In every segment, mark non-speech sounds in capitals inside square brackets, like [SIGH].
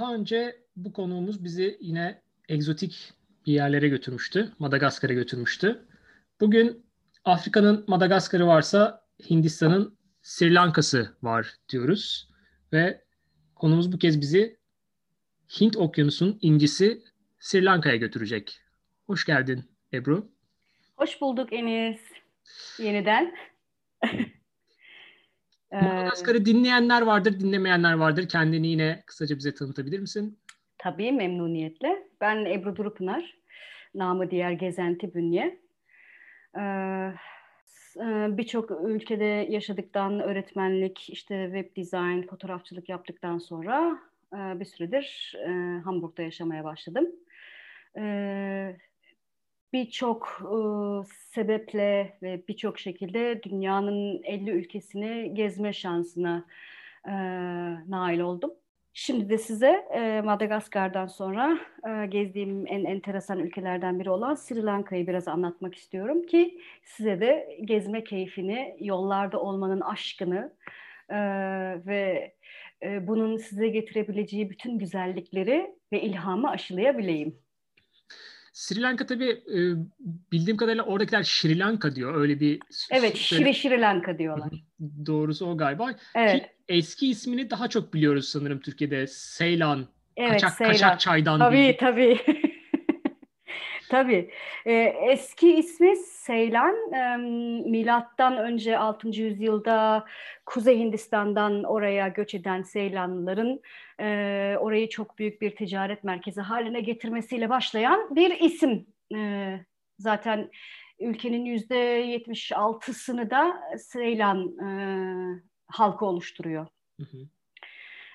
daha önce bu konuğumuz bizi yine egzotik bir yerlere götürmüştü. Madagaskar'a götürmüştü. Bugün Afrika'nın Madagaskar'ı varsa Hindistan'ın Sri Lanka'sı var diyoruz. Ve konumuz bu kez bizi Hint Okyanusu'nun incisi Sri Lanka'ya götürecek. Hoş geldin Ebru. Hoş bulduk Enis. Yeniden. [LAUGHS] Madagaskar'ı dinleyenler vardır, dinlemeyenler vardır. Kendini yine kısaca bize tanıtabilir misin? Tabii memnuniyetle. Ben Ebru Durupınar. Namı diğer Gezenti Bünye. Ee, Birçok ülkede yaşadıktan öğretmenlik, işte web design, fotoğrafçılık yaptıktan sonra bir süredir Hamburg'da yaşamaya başladım. Birçok sebeple ve birçok şekilde dünyanın 50 ülkesini gezme şansına nail oldum. Şimdi de size e, Madagaskar'dan sonra e, gezdiğim en enteresan ülkelerden biri olan Sri Lanka'yı biraz anlatmak istiyorum ki size de gezme keyfini, yollarda olmanın aşkını e, ve e, bunun size getirebileceği bütün güzellikleri ve ilhamı aşılayabileyim. Sri Lanka tabii e, bildiğim kadarıyla oradakiler Sri Lanka diyor. Öyle bir Evet, Şiri Sri Lanka diyorlar. Doğrusu o galiba. Evet. Ki eski ismini daha çok biliyoruz sanırım Türkiye'de. Seylan. Evet, kaçak, Seylan. kaçak çaydan. Tabii bildik. tabii. Tabii. Ee, eski ismi Seylan. Ee, milattan önce 6. yüzyılda Kuzey Hindistan'dan oraya göç eden Seylanlıların e, orayı çok büyük bir ticaret merkezi haline getirmesiyle başlayan bir isim. E, zaten ülkenin yüzde 76'sını da Seylan e, halkı oluşturuyor. Hı hı.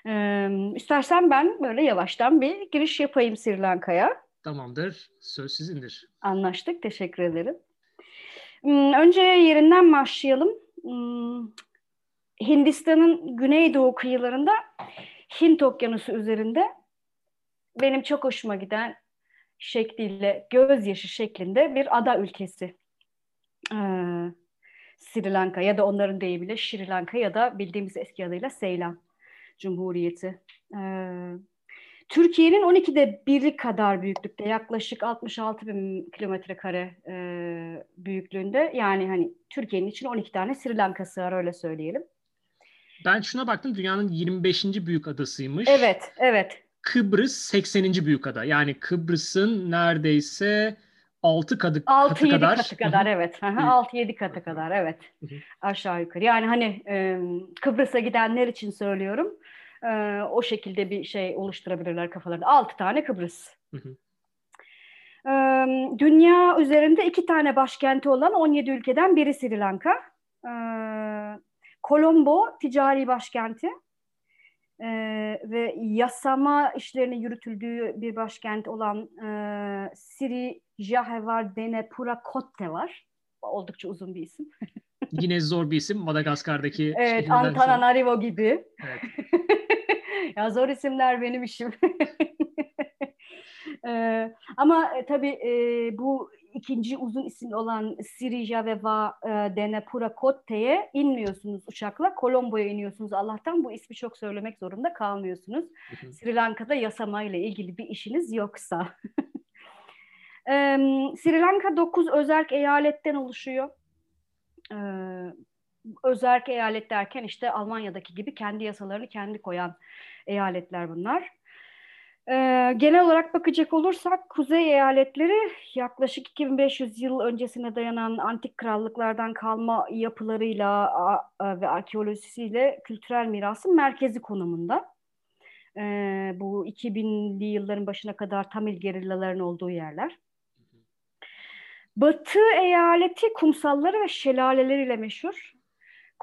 Ee, istersen ben böyle yavaştan bir giriş yapayım Sri Lanka'ya. Tamamdır. Söz sizindir. Anlaştık. Teşekkür ederim. Hmm, Önce yerinden başlayalım. Hmm, Hindistan'ın güneydoğu kıyılarında Hint Okyanusu üzerinde benim çok hoşuma giden şekliyle gözyaşı şeklinde bir ada ülkesi. Ee, Sri Lanka ya da onların deyimiyle Sri Lanka ya da bildiğimiz eski adıyla Seylan Cumhuriyeti. Ee, Türkiye'nin 12'de biri kadar büyüklükte yaklaşık 66 bin kilometre kare e, büyüklüğünde yani hani Türkiye'nin için 12 tane Sri Lanka sığar öyle söyleyelim. Ben şuna baktım dünyanın 25. büyük adasıymış. Evet, evet. Kıbrıs 80. büyük ada. Yani Kıbrıs'ın neredeyse 6 kadı, 6 katı 7 kadar. katı kadar evet. Hı hı, 6 7 katı kadar evet. Aşağı yukarı. Yani hani e, Kıbrıs'a gidenler için söylüyorum. E, o şekilde bir şey oluşturabilirler kafalarında. 6 tane Kıbrıs. Hı hı. E, dünya üzerinde iki tane başkenti olan 17 ülkeden biri Sri Lanka. E, Colombo ticari başkenti. E, ve yasama işlerinin yürütüldüğü bir başkent olan e, Sri Jayawardenepura Pura Kotte var. Oldukça uzun bir isim. Yine zor bir isim. Madagaskar'daki Evet, sonra. Antananarivo gibi. Evet. [LAUGHS] [LAUGHS] ya zor isimler benim işim. [LAUGHS] Ee, ama e, tabii e, bu ikinci uzun isim olan Sirija ve Va e, Denepura Kotte'ye inmiyorsunuz uçakla. Colombo'ya iniyorsunuz. Allah'tan bu ismi çok söylemek zorunda kalmıyorsunuz. Hı hı. Sri Lanka'da yasamayla ilgili bir işiniz yoksa. [LAUGHS] Ee, Sri Lanka 9 özerk eyaletten oluşuyor. Ee, özerk eyalet derken işte Almanya'daki gibi kendi yasalarını kendi koyan eyaletler bunlar. Ee, genel olarak bakacak olursak kuzey eyaletleri yaklaşık 2500 yıl öncesine dayanan antik krallıklardan kalma yapılarıyla a- a- ve arkeolojisiyle kültürel mirasın merkezi konumunda. Ee, bu 2000'li yılların başına kadar Tamil gerillaların olduğu yerler. Batı eyaleti kumsalları ve şelaleleriyle meşhur.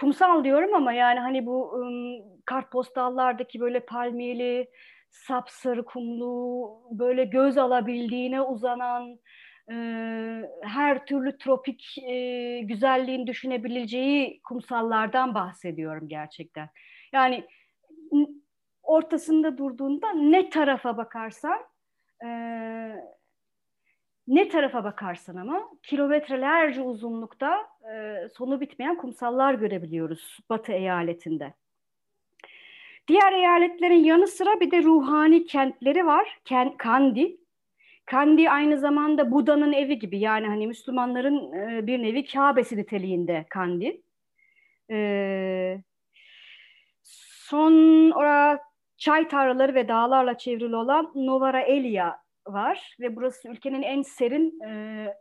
Kumsal diyorum ama yani hani bu ım, kartpostallardaki böyle palmiyeli, sapsarı kumlu, böyle göz alabildiğine uzanan, e, her türlü tropik e, güzelliğin düşünebileceği kumsallardan bahsediyorum gerçekten. Yani ortasında durduğunda ne tarafa bakarsan e, ne tarafa bakarsan ama kilometrelerce uzunlukta e, sonu bitmeyen kumsallar görebiliyoruz Batı eyaletinde. Diğer eyaletlerin yanı sıra bir de ruhani kentleri var. Kandi. Kandi aynı zamanda Buda'nın evi gibi yani hani Müslümanların e, bir nevi Kabe'si niteliğinde Kandi. E, son orada çay tarlaları ve dağlarla çevrili olan Novara Elia var ve burası ülkenin en serin e,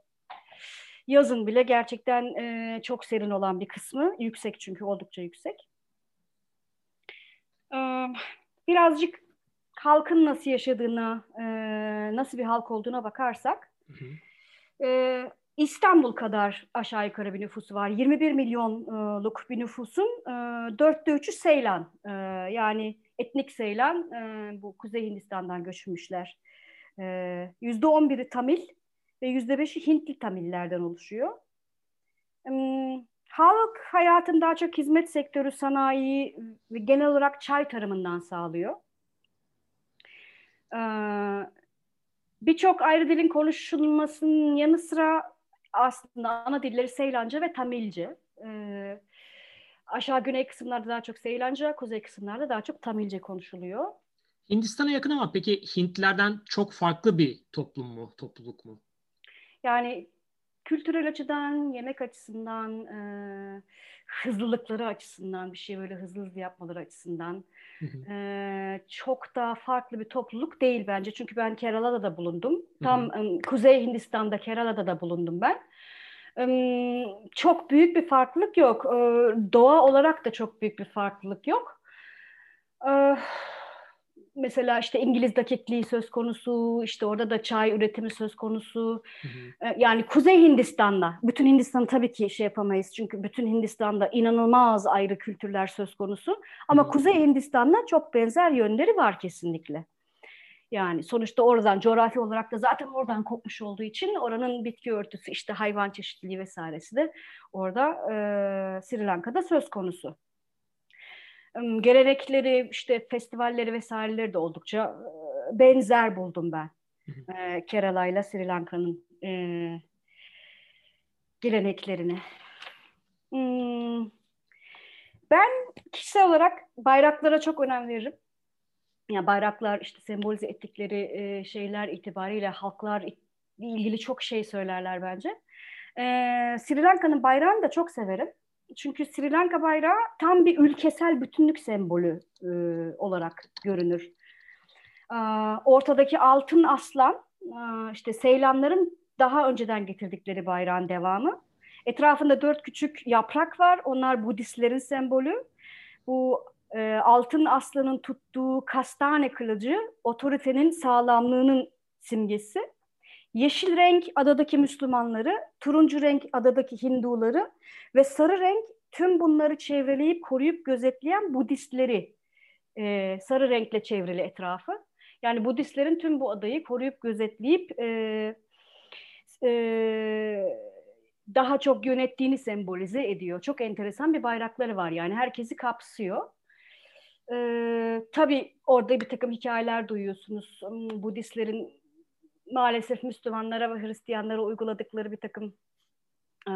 yazın bile gerçekten e, çok serin olan bir kısmı. Yüksek çünkü oldukça yüksek. E, birazcık halkın nasıl yaşadığına, e, nasıl bir halk olduğuna bakarsak hı hı. E, İstanbul kadar aşağı yukarı bir nüfusu var. 21 milyonluk bir nüfusun e, dörtte üçü Seylan. E, yani etnik Seylan e, bu Kuzey Hindistan'dan göçmüşler. Yüzde on biri Tamil ve yüzde beşi Hintli Tamillerden oluşuyor. Halk hayatın daha çok hizmet sektörü, sanayi ve genel olarak çay tarımından sağlıyor. Birçok ayrı dilin konuşulmasının yanı sıra aslında ana dilleri Seylanca ve Tamilce. Ee, aşağı güney kısımlarda daha çok Seylanca, kuzey kısımlarda daha çok Tamilce konuşuluyor. Hindistan'a yakın ama peki Hintlerden çok farklı bir toplum mu, topluluk mu? Yani kültürel açıdan, yemek açısından, e, hızlılıkları açısından, bir şey böyle hızlı hızlı yapmaları açısından e, çok da farklı bir topluluk değil bence. Çünkü ben Kerala'da da bulundum. Tam e, Kuzey Hindistan'da Kerala'da da bulundum ben. E, çok büyük bir farklılık yok. E, doğa olarak da çok büyük bir farklılık yok. E, mesela işte İngiliz dakikliği söz konusu, işte orada da çay üretimi söz konusu. Hı hı. Ee, yani Kuzey Hindistan'da, bütün Hindistan'ı tabii ki şey yapamayız çünkü bütün Hindistan'da inanılmaz ayrı kültürler söz konusu. Ama hı hı. Kuzey Hindistan'da çok benzer yönleri var kesinlikle. Yani sonuçta oradan coğrafi olarak da zaten oradan kopmuş olduğu için oranın bitki örtüsü işte hayvan çeşitliliği vesairesi de orada e, Sri Lanka'da söz konusu gelenekleri işte festivalleri vesaireleri de oldukça benzer buldum ben. E, Kerala ile Sri Lanka'nın e, geleneklerini. Hmm. Ben kişisel olarak bayraklara çok önem veririm. Yani bayraklar işte sembolize ettikleri e, şeyler itibariyle halklar ilgili çok şey söylerler bence. E, Sri Lanka'nın bayrağını da çok severim çünkü Sri Lanka bayrağı tam bir ülkesel bütünlük sembolü e, olarak görünür. E, ortadaki altın aslan, e, işte Seylanların daha önceden getirdikleri bayrağın devamı. Etrafında dört küçük yaprak var. Onlar Budistlerin sembolü. Bu e, altın aslanın tuttuğu kastane kılıcı otoritenin sağlamlığının simgesi. Yeşil renk adadaki Müslümanları, turuncu renk adadaki Hinduları ve sarı renk tüm bunları çevreleyip koruyup gözetleyen Budistleri e, sarı renkle çevrili etrafı. Yani Budistlerin tüm bu adayı koruyup gözetleyip e, e, daha çok yönettiğini sembolize ediyor. Çok enteresan bir bayrakları var yani herkesi kapsıyor. Ee, tabii orada bir takım hikayeler duyuyorsunuz. Hmm, Budistlerin maalesef Müslümanlara ve Hristiyanlara uyguladıkları bir takım e,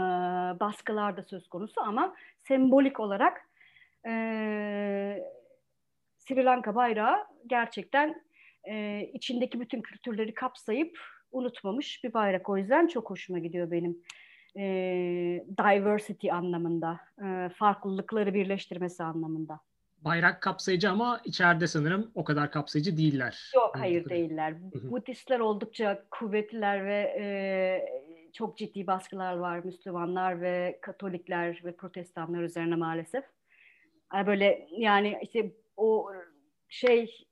baskılar da söz konusu ama sembolik olarak e, Sri Lanka bayrağı gerçekten e, içindeki bütün kültürleri kapsayıp unutmamış bir bayrak. O yüzden çok hoşuma gidiyor benim e, diversity anlamında, e, farklılıkları birleştirmesi anlamında bayrak kapsayıcı ama içeride sanırım o kadar kapsayıcı değiller. Yok hayır değiller. Budistler oldukça kuvvetliler ve e, çok ciddi baskılar var Müslümanlar ve Katolikler ve Protestanlar üzerine maalesef. Böyle yani işte o şey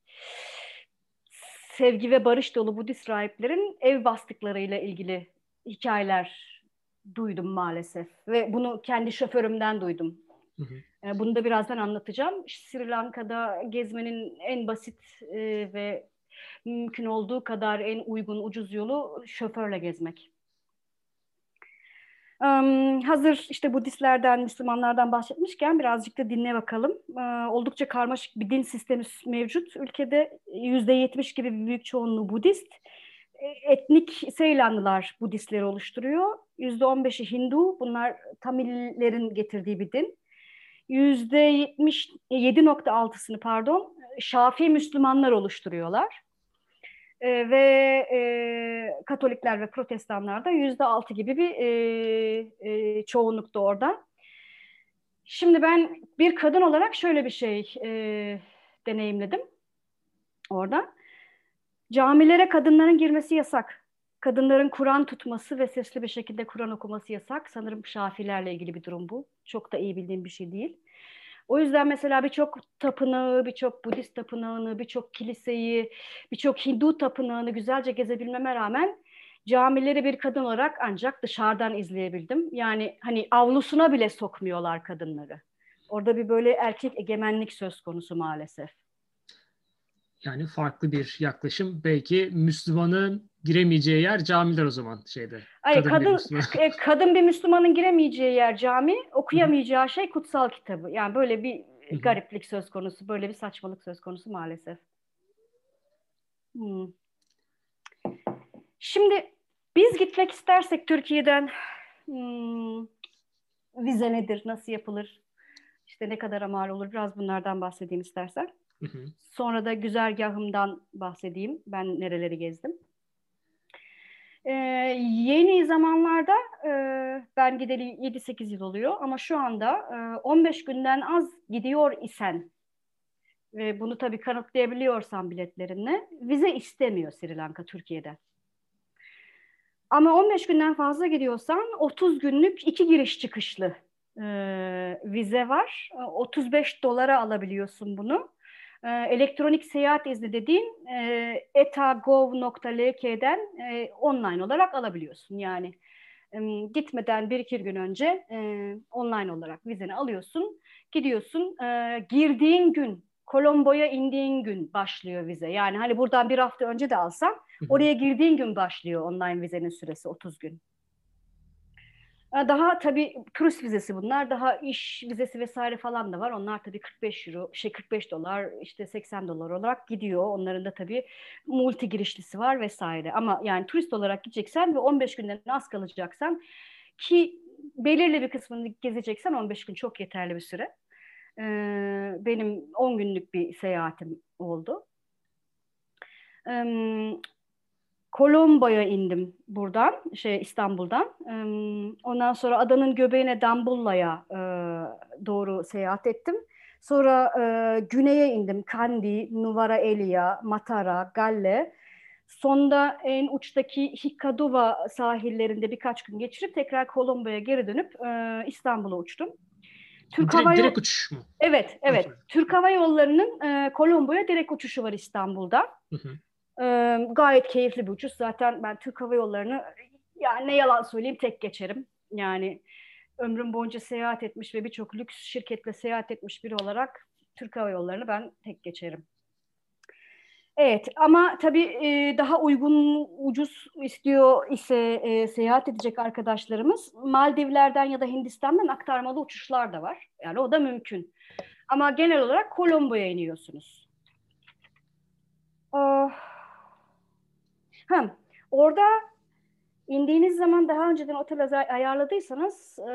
sevgi ve barış dolu Budist rahiplerin ev bastıklarıyla ilgili hikayeler duydum maalesef ve bunu kendi şoförümden duydum. Hı hı. E, bunu da birazdan anlatacağım. Sri Lanka'da gezmenin en basit e, ve mümkün olduğu kadar en uygun, ucuz yolu şoförle gezmek. hazır işte Budistlerden, Müslümanlardan bahsetmişken birazcık da dinle bakalım. oldukça karmaşık bir din sistemi mevcut. Ülkede yüzde yetmiş gibi bir büyük çoğunluğu Budist. E, etnik Seylanlılar Budistleri oluşturuyor. Yüzde on beşi Hindu. Bunlar Tamillerin getirdiği bir din. Yüzde 7.6'sını pardon Şafii Müslümanlar oluşturuyorlar. E, ve e, Katolikler ve Protestanlar da yüzde altı gibi bir e, e, çoğunlukta orada. Şimdi ben bir kadın olarak şöyle bir şey e, deneyimledim orada. Camilere kadınların girmesi yasak. Kadınların Kur'an tutması ve sesli bir şekilde Kur'an okuması yasak. Sanırım Şafilerle ilgili bir durum bu. Çok da iyi bildiğim bir şey değil. O yüzden mesela birçok tapınağı, birçok Budist tapınağını, birçok kiliseyi, birçok Hindu tapınağını güzelce gezebilmeme rağmen camileri bir kadın olarak ancak dışarıdan izleyebildim. Yani hani avlusuna bile sokmuyorlar kadınları. Orada bir böyle erkek egemenlik söz konusu maalesef. Yani farklı bir yaklaşım. Belki Müslümanın giremeyeceği yer camiler o zaman şeyde. Hayır, kadın kadın bir, e, kadın bir Müslümanın giremeyeceği yer cami, okuyamayacağı şey kutsal kitabı. Yani böyle bir gariplik söz konusu, böyle bir saçmalık söz konusu maalesef. Hmm. Şimdi biz gitmek istersek Türkiye'den hmm, vize nedir, nasıl yapılır, işte ne kadar mal olur biraz bunlardan bahsedeyim istersen. Sonra da güzergahımdan bahsedeyim. Ben nereleri gezdim. Ee, yeni zamanlarda e, ben gideli 7-8 yıl oluyor ama şu anda e, 15 günden az gidiyor isen ve bunu tabii kanıtlayabiliyorsan biletlerinle vize istemiyor Sri Lanka Türkiye'den. Ama 15 günden fazla gidiyorsan 30 günlük iki giriş çıkışlı e, vize var. 35 dolara alabiliyorsun bunu. E, elektronik seyahat izni dediğin e, etagov.lk'den e, online olarak alabiliyorsun. Yani e, gitmeden bir iki gün önce e, online olarak vizeni alıyorsun. Gidiyorsun e, girdiğin gün Kolombo'ya indiğin gün başlıyor vize. Yani hani buradan bir hafta önce de alsam oraya girdiğin gün başlıyor online vizenin süresi 30 gün. Daha tabii turist vizesi bunlar. Daha iş vizesi vesaire falan da var. Onlar tabii 45 euro, şey 45 dolar, işte 80 dolar olarak gidiyor. Onların da tabii multi girişlisi var vesaire. Ama yani turist olarak gideceksen ve 15 günden az kalacaksan ki belirli bir kısmını gezeceksen 15 gün çok yeterli bir süre. Ee, benim 10 günlük bir seyahatim oldu. Ee, Kolombo'ya indim buradan, şey İstanbul'dan. Ondan sonra adanın göbeğine Dambulla'ya e, doğru seyahat ettim. Sonra e, güneye indim. Kandi, Nuvara Elia, Matara, Galle. Sonda en uçtaki Hikaduva sahillerinde birkaç gün geçirip tekrar Kolombo'ya geri dönüp e, İstanbul'a uçtum. Türk direkt, Hava direkt uçuş mu? Evet, evet. Türk Hava Yolları'nın Kolombo'ya direkt uçuşu var İstanbul'da. Hı hı. Gayet keyifli bir uçuş. Zaten ben Türk Hava Yolları'nı yani ne yalan söyleyeyim tek geçerim. Yani ömrüm boyunca seyahat etmiş ve birçok lüks şirketle seyahat etmiş biri olarak Türk Hava Yolları'nı ben tek geçerim. Evet ama tabii daha uygun, ucuz istiyor ise seyahat edecek arkadaşlarımız Maldivler'den ya da Hindistan'dan aktarmalı uçuşlar da var. Yani o da mümkün. Ama genel olarak Kolombo'ya iniyorsunuz. Ha, orada indiğiniz zaman daha önceden otel ayarladıysanız e,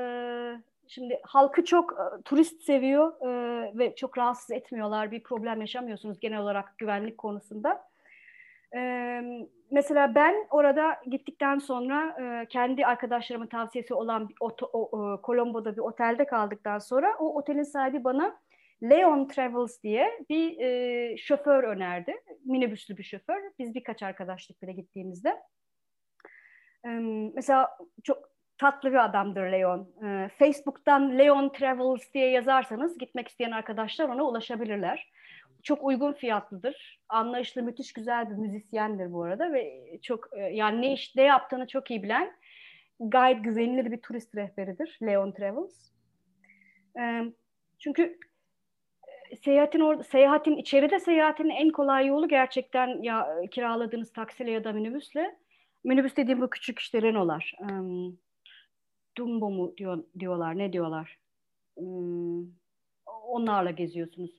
şimdi halkı çok e, turist seviyor e, ve çok rahatsız etmiyorlar. Bir problem yaşamıyorsunuz genel olarak güvenlik konusunda. E, mesela ben orada gittikten sonra e, kendi arkadaşlarımın tavsiyesi olan bir oto, o, o, Colombo'da bir otelde kaldıktan sonra o otelin sahibi bana Leon Travels diye bir e, şoför önerdi. Minibüslü bir şoför. Biz birkaç arkadaşlık bile gittiğimizde. E, mesela çok tatlı bir adamdır Leon. E, Facebook'tan Leon Travels diye yazarsanız gitmek isteyen arkadaşlar ona ulaşabilirler. Çok uygun fiyatlıdır. Anlayışlı, müthiş güzel bir müzisyendir bu arada ve çok e, yani ne iş ne yaptığını çok iyi bilen gayet güvenilir bir turist rehberidir Leon Travels. E, çünkü seyahatin or seyahatin içeride seyahatin en kolay yolu gerçekten ya kiraladığınız taksiyle ya da minibüsle. Minibüs dediğim bu küçük işte Renault'lar. Um, Dumbo mu diyor, diyorlar, ne diyorlar? Um, onlarla geziyorsunuz.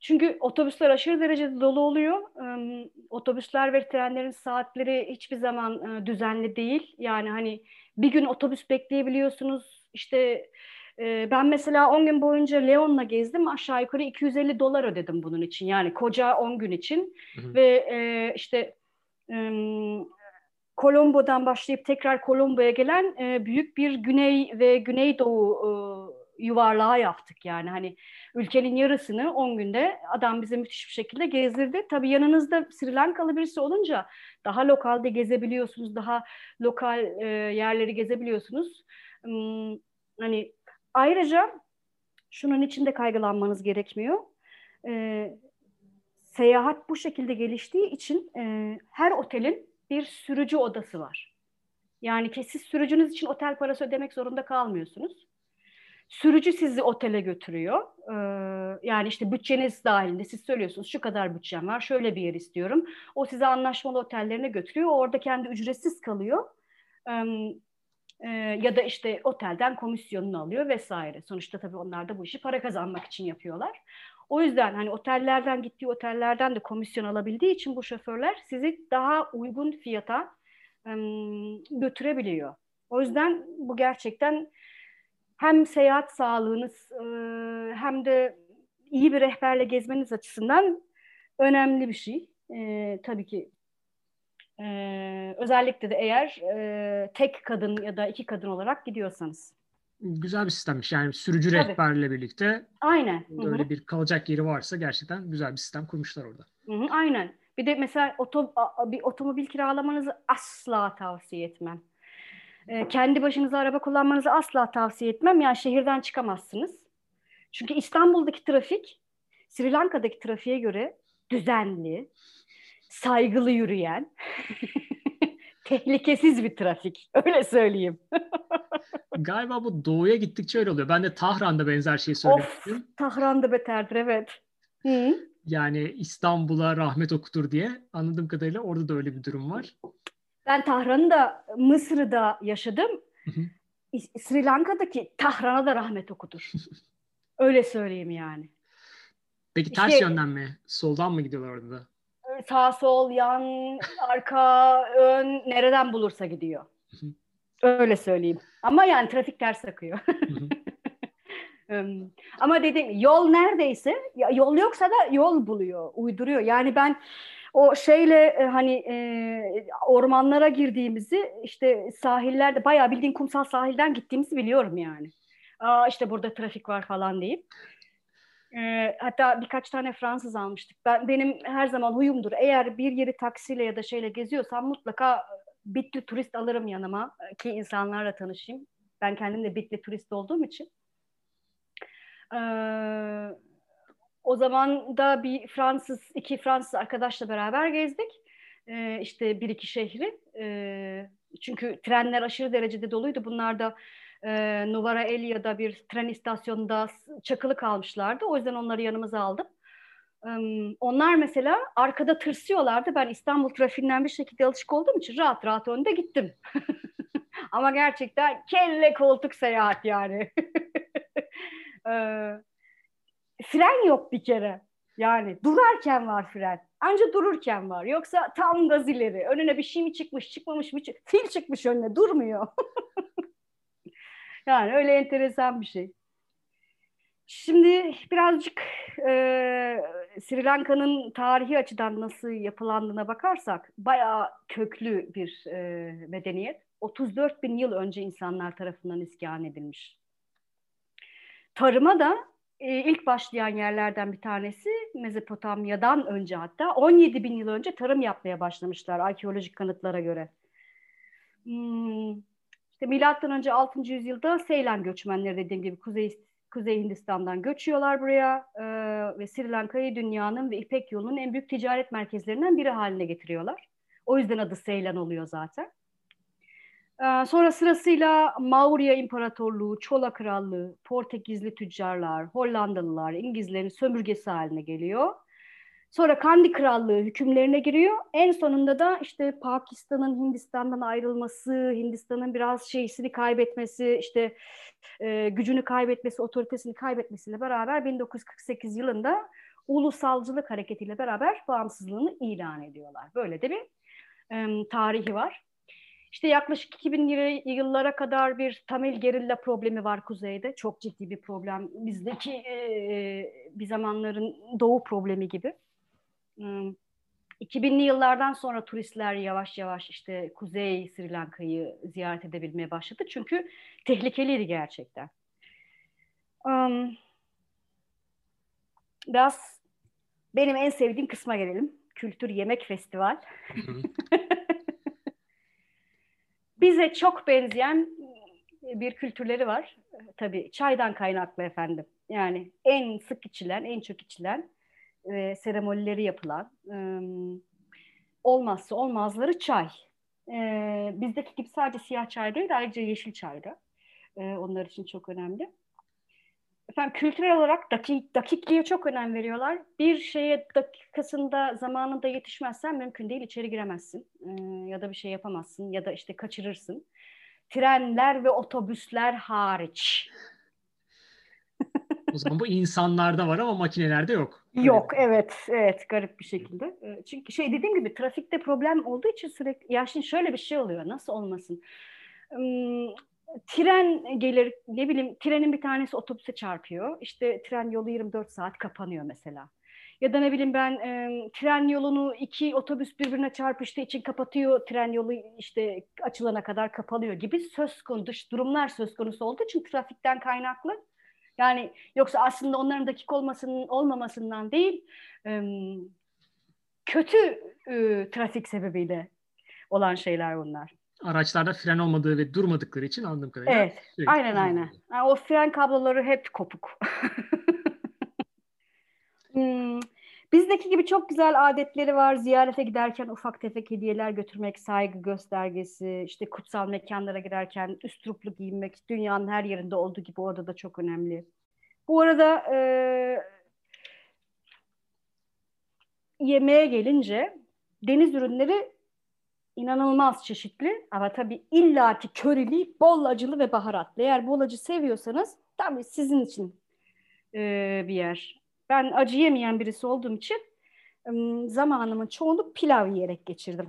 Çünkü otobüsler aşırı derecede dolu oluyor. Um, otobüsler ve trenlerin saatleri hiçbir zaman uh, düzenli değil. Yani hani bir gün otobüs bekleyebiliyorsunuz. İşte E, ben mesela 10 gün boyunca Leon'la gezdim. Aşağı yukarı 250 dolar ödedim bunun için. Yani koca 10 gün için. Hı hı. Ve e, işte e, Colombo'dan başlayıp tekrar Colombo'ya gelen e, büyük bir güney ve güneydoğu e, yuvarlağı yaptık yani hani ülkenin yarısını 10 günde adam bize müthiş bir şekilde gezdirdi. Tabii yanınızda Sri Lankalı birisi olunca daha lokalde gezebiliyorsunuz, daha lokal e, yerleri gezebiliyorsunuz. Hmm, hani ayrıca şunun içinde kaygılanmanız gerekmiyor. E, seyahat bu şekilde geliştiği için e, her otelin bir sürücü odası var. Yani siz sürücünüz için otel parası ödemek zorunda kalmıyorsunuz. Sürücü sizi otele götürüyor. Ee, yani işte bütçeniz dahilinde siz söylüyorsunuz şu kadar bütçem var, şöyle bir yer istiyorum. O size anlaşmalı otellerine götürüyor. Orada kendi ücretsiz kalıyor. Ee, ya da işte otelden komisyonunu alıyor vesaire. Sonuçta tabii onlar da bu işi para kazanmak için yapıyorlar. O yüzden hani otellerden gittiği otellerden de komisyon alabildiği için bu şoförler sizi daha uygun fiyata götürebiliyor. O yüzden bu gerçekten hem seyahat sağlığınız hem de iyi bir rehberle gezmeniz açısından önemli bir şey. E, tabii ki e, özellikle de eğer e, tek kadın ya da iki kadın olarak gidiyorsanız. Güzel bir sistemmiş. Yani sürücü Tabii. rehberle birlikte Aynen. böyle Hı-hı. bir kalacak yeri varsa gerçekten güzel bir sistem kurmuşlar orada. Hı-hı. Aynen. Bir de mesela oto, bir otomobil kiralamanızı asla tavsiye etmem. Ee, kendi başınıza araba kullanmanızı asla tavsiye etmem. Yani şehirden çıkamazsınız. Çünkü İstanbul'daki trafik Sri Lanka'daki trafiğe göre düzenli, saygılı yürüyen, [LAUGHS] tehlikesiz bir trafik. Öyle söyleyeyim. [LAUGHS] Galiba bu doğuya gittikçe öyle oluyor. Ben de Tahran'da benzer şeyi söylemiştim. Of, Tahran'da beterdir evet. Hı. Yani İstanbul'a rahmet okutur diye anladığım kadarıyla orada da öyle bir durum var. Ben Tahran'da, Mısır'da yaşadım. Hı hı. Sri Lanka'daki Tahran'a da rahmet okudur. [LAUGHS] öyle söyleyeyim yani. Peki ters işte, yönden mi? Soldan mı gidiyorlar orada da? Sağ sol, yan, arka, ön nereden bulursa gidiyor. Öyle söyleyeyim. Ama yani trafik ters akıyor. [LAUGHS] Ama dediğim yol neredeyse yol yoksa da yol buluyor, uyduruyor. Yani ben o şeyle e, hani e, ormanlara girdiğimizi işte sahillerde bayağı bildiğin kumsal sahilden gittiğimizi biliyorum yani. Aa işte burada trafik var falan deyip. E, hatta birkaç tane Fransız almıştık. Ben benim her zaman huyumdur. Eğer bir yeri taksiyle ya da şeyle geziyorsam mutlaka bitli turist alırım yanıma ki insanlarla tanışayım. Ben kendim de bitli turist olduğum için. Ee, o zaman da bir Fransız, iki Fransız arkadaşla beraber gezdik. Ee, işte bir iki şehri. Ee, çünkü trenler aşırı derecede doluydu. Bunlar da e, Novara Elia'da bir tren istasyonunda çakılı kalmışlardı. O yüzden onları yanımıza aldım. Onlar mesela arkada tırsıyorlardı. Ben İstanbul trafiğinden bir şekilde alışık olduğum için rahat rahat önde gittim. [LAUGHS] Ama gerçekten kelle koltuk seyahat yani. [LAUGHS] fren yok bir kere. Yani durarken var fren. Anca dururken var. Yoksa tam gaz ileri. Önüne bir şey mi çıkmış, çıkmamış mı? Fil çıkmış önüne, durmuyor. [LAUGHS] yani öyle enteresan bir şey. Şimdi birazcık e, Sri Lanka'nın tarihi açıdan nasıl yapılandığına bakarsak bayağı köklü bir e, medeniyet. 34 bin yıl önce insanlar tarafından iskan edilmiş. Tarıma da e, ilk başlayan yerlerden bir tanesi Mezopotamya'dan önce hatta 17 bin yıl önce tarım yapmaya başlamışlar arkeolojik kanıtlara göre. Hmm, işte milattan önce 6. yüzyılda Seylan göçmenleri dediğim gibi Kuzey Kuzey Hindistan'dan göçüyorlar buraya e, ve Sri Lanka'yı dünyanın ve İpek yolunun en büyük ticaret merkezlerinden biri haline getiriyorlar. O yüzden adı Seylan oluyor zaten. E, sonra sırasıyla Maurya İmparatorluğu, Çola Krallığı, Portekizli tüccarlar, Hollandalılar, İngilizlerin sömürgesi haline geliyor. Sonra Kandi Krallığı hükümlerine giriyor. En sonunda da işte Pakistan'ın Hindistan'dan ayrılması, Hindistan'ın biraz şeysini kaybetmesi, işte e, gücünü kaybetmesi, otoritesini kaybetmesiyle beraber 1948 yılında ulusalcılık hareketiyle beraber bağımsızlığını ilan ediyorlar. Böyle de bir e, tarihi var. İşte yaklaşık 2000 yıllara kadar bir Tamil gerilla problemi var kuzeyde. Çok ciddi bir problem. Bizdeki e, bir zamanların doğu problemi gibi. Hmm. 2000'li yıllardan sonra turistler yavaş yavaş işte Kuzey Sri Lanka'yı ziyaret edebilmeye başladı. Çünkü tehlikeliydi gerçekten. Biraz benim en sevdiğim kısma gelelim. Kültür Yemek Festival. [LAUGHS] Bize çok benzeyen bir kültürleri var. Tabii çaydan kaynaklı efendim. Yani en sık içilen, en çok içilen e, seremonileri yapılan e, olmazsa olmazları çay. E, bizdeki gibi sadece siyah çay değil, ayrıca yeşil çay da. E, onlar için çok önemli. Efendim kültürel olarak dakik, dakikliğe çok önem veriyorlar. Bir şeye dakikasında, zamanında yetişmezsen mümkün değil, içeri giremezsin. E, ya da bir şey yapamazsın ya da işte kaçırırsın. Trenler ve otobüsler hariç. O zaman bu insanlarda var ama makinelerde yok. Yok evet evet garip bir şekilde. Ee, çünkü şey dediğim gibi trafikte problem olduğu için sürekli ya şimdi şöyle bir şey oluyor nasıl olmasın. Hmm, tren gelir ne bileyim trenin bir tanesi otobüse çarpıyor. İşte tren yolu 24 saat kapanıyor mesela. Ya da ne bileyim ben e, tren yolunu iki otobüs birbirine çarpıştığı için kapatıyor. Tren yolu işte açılana kadar kapalıyor gibi söz konusu durumlar söz konusu olduğu için trafikten kaynaklı yani yoksa aslında onların dakik olmasının olmamasından değil, kötü trafik sebebiyle olan şeyler bunlar. Araçlarda fren olmadığı ve durmadıkları için anladığım kadarıyla. Evet, aynen aynen. Yani o fren kabloları hep kopuk. [LAUGHS] hmm, Bizdeki gibi çok güzel adetleri var. Ziyarete giderken ufak tefek hediyeler götürmek, saygı göstergesi, işte kutsal mekanlara girerken üstruplu giyinmek, dünyanın her yerinde olduğu gibi orada da çok önemli. Bu arada e, yemeğe gelince deniz ürünleri inanılmaz çeşitli ama tabii illaki körili, bol acılı ve baharatlı. Eğer bol acı seviyorsanız tabii sizin için e, bir yer. Ben acı yemeyen birisi olduğum için zamanımın çoğunu pilav yiyerek geçirdim.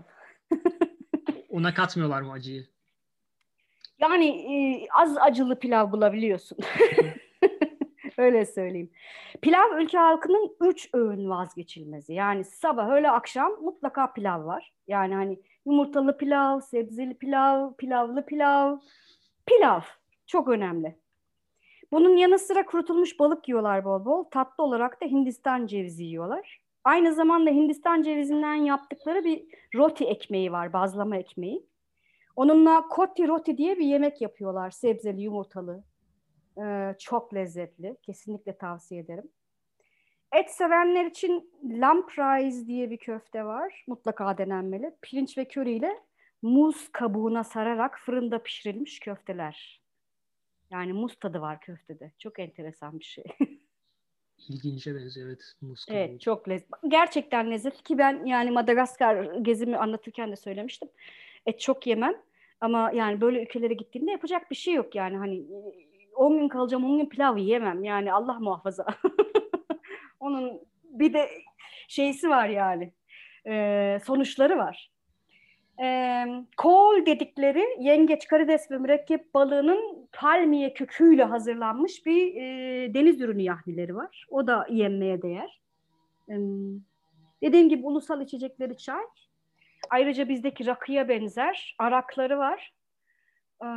[LAUGHS] Ona katmıyorlar mı acıyı? Yani e, az acılı pilav bulabiliyorsun. [LAUGHS] Öyle söyleyeyim. Pilav ülke halkının üç öğün vazgeçilmezi. Yani sabah, öğle, akşam mutlaka pilav var. Yani hani yumurtalı pilav, sebzeli pilav, pilavlı pilav. Pilav çok önemli. Bunun yanı sıra kurutulmuş balık yiyorlar bol bol. Tatlı olarak da Hindistan cevizi yiyorlar. Aynı zamanda Hindistan cevizinden yaptıkları bir roti ekmeği var, bazlama ekmeği. Onunla koti roti diye bir yemek yapıyorlar. Sebzeli, yumurtalı. Ee, çok lezzetli. Kesinlikle tavsiye ederim. Et sevenler için lampreise diye bir köfte var. Mutlaka denenmeli. Pirinç ve köri ile muz kabuğuna sararak fırında pişirilmiş köfteler. Yani muz tadı var köftede. Çok enteresan bir şey. [LAUGHS] İlginçe benziyor evet. Muz kabuğu. Evet çok lezzetli. Gerçekten lezzetli ki ben yani Madagaskar gezimi anlatırken de söylemiştim. Et çok yemem. Ama yani böyle ülkelere gittiğimde yapacak bir şey yok yani hani 10 gün kalacağım 10 gün pilav yiyemem yani Allah muhafaza. [LAUGHS] Onun bir de şeysi var yani e, sonuçları var e, kol dedikleri yengeç, karides ve mürekkep balığının palmiye köküyle hazırlanmış bir e, deniz ürünü yahnileri var. O da yenmeye değer. E, dediğim gibi ulusal içecekleri çay. Ayrıca bizdeki rakıya benzer arakları var. E,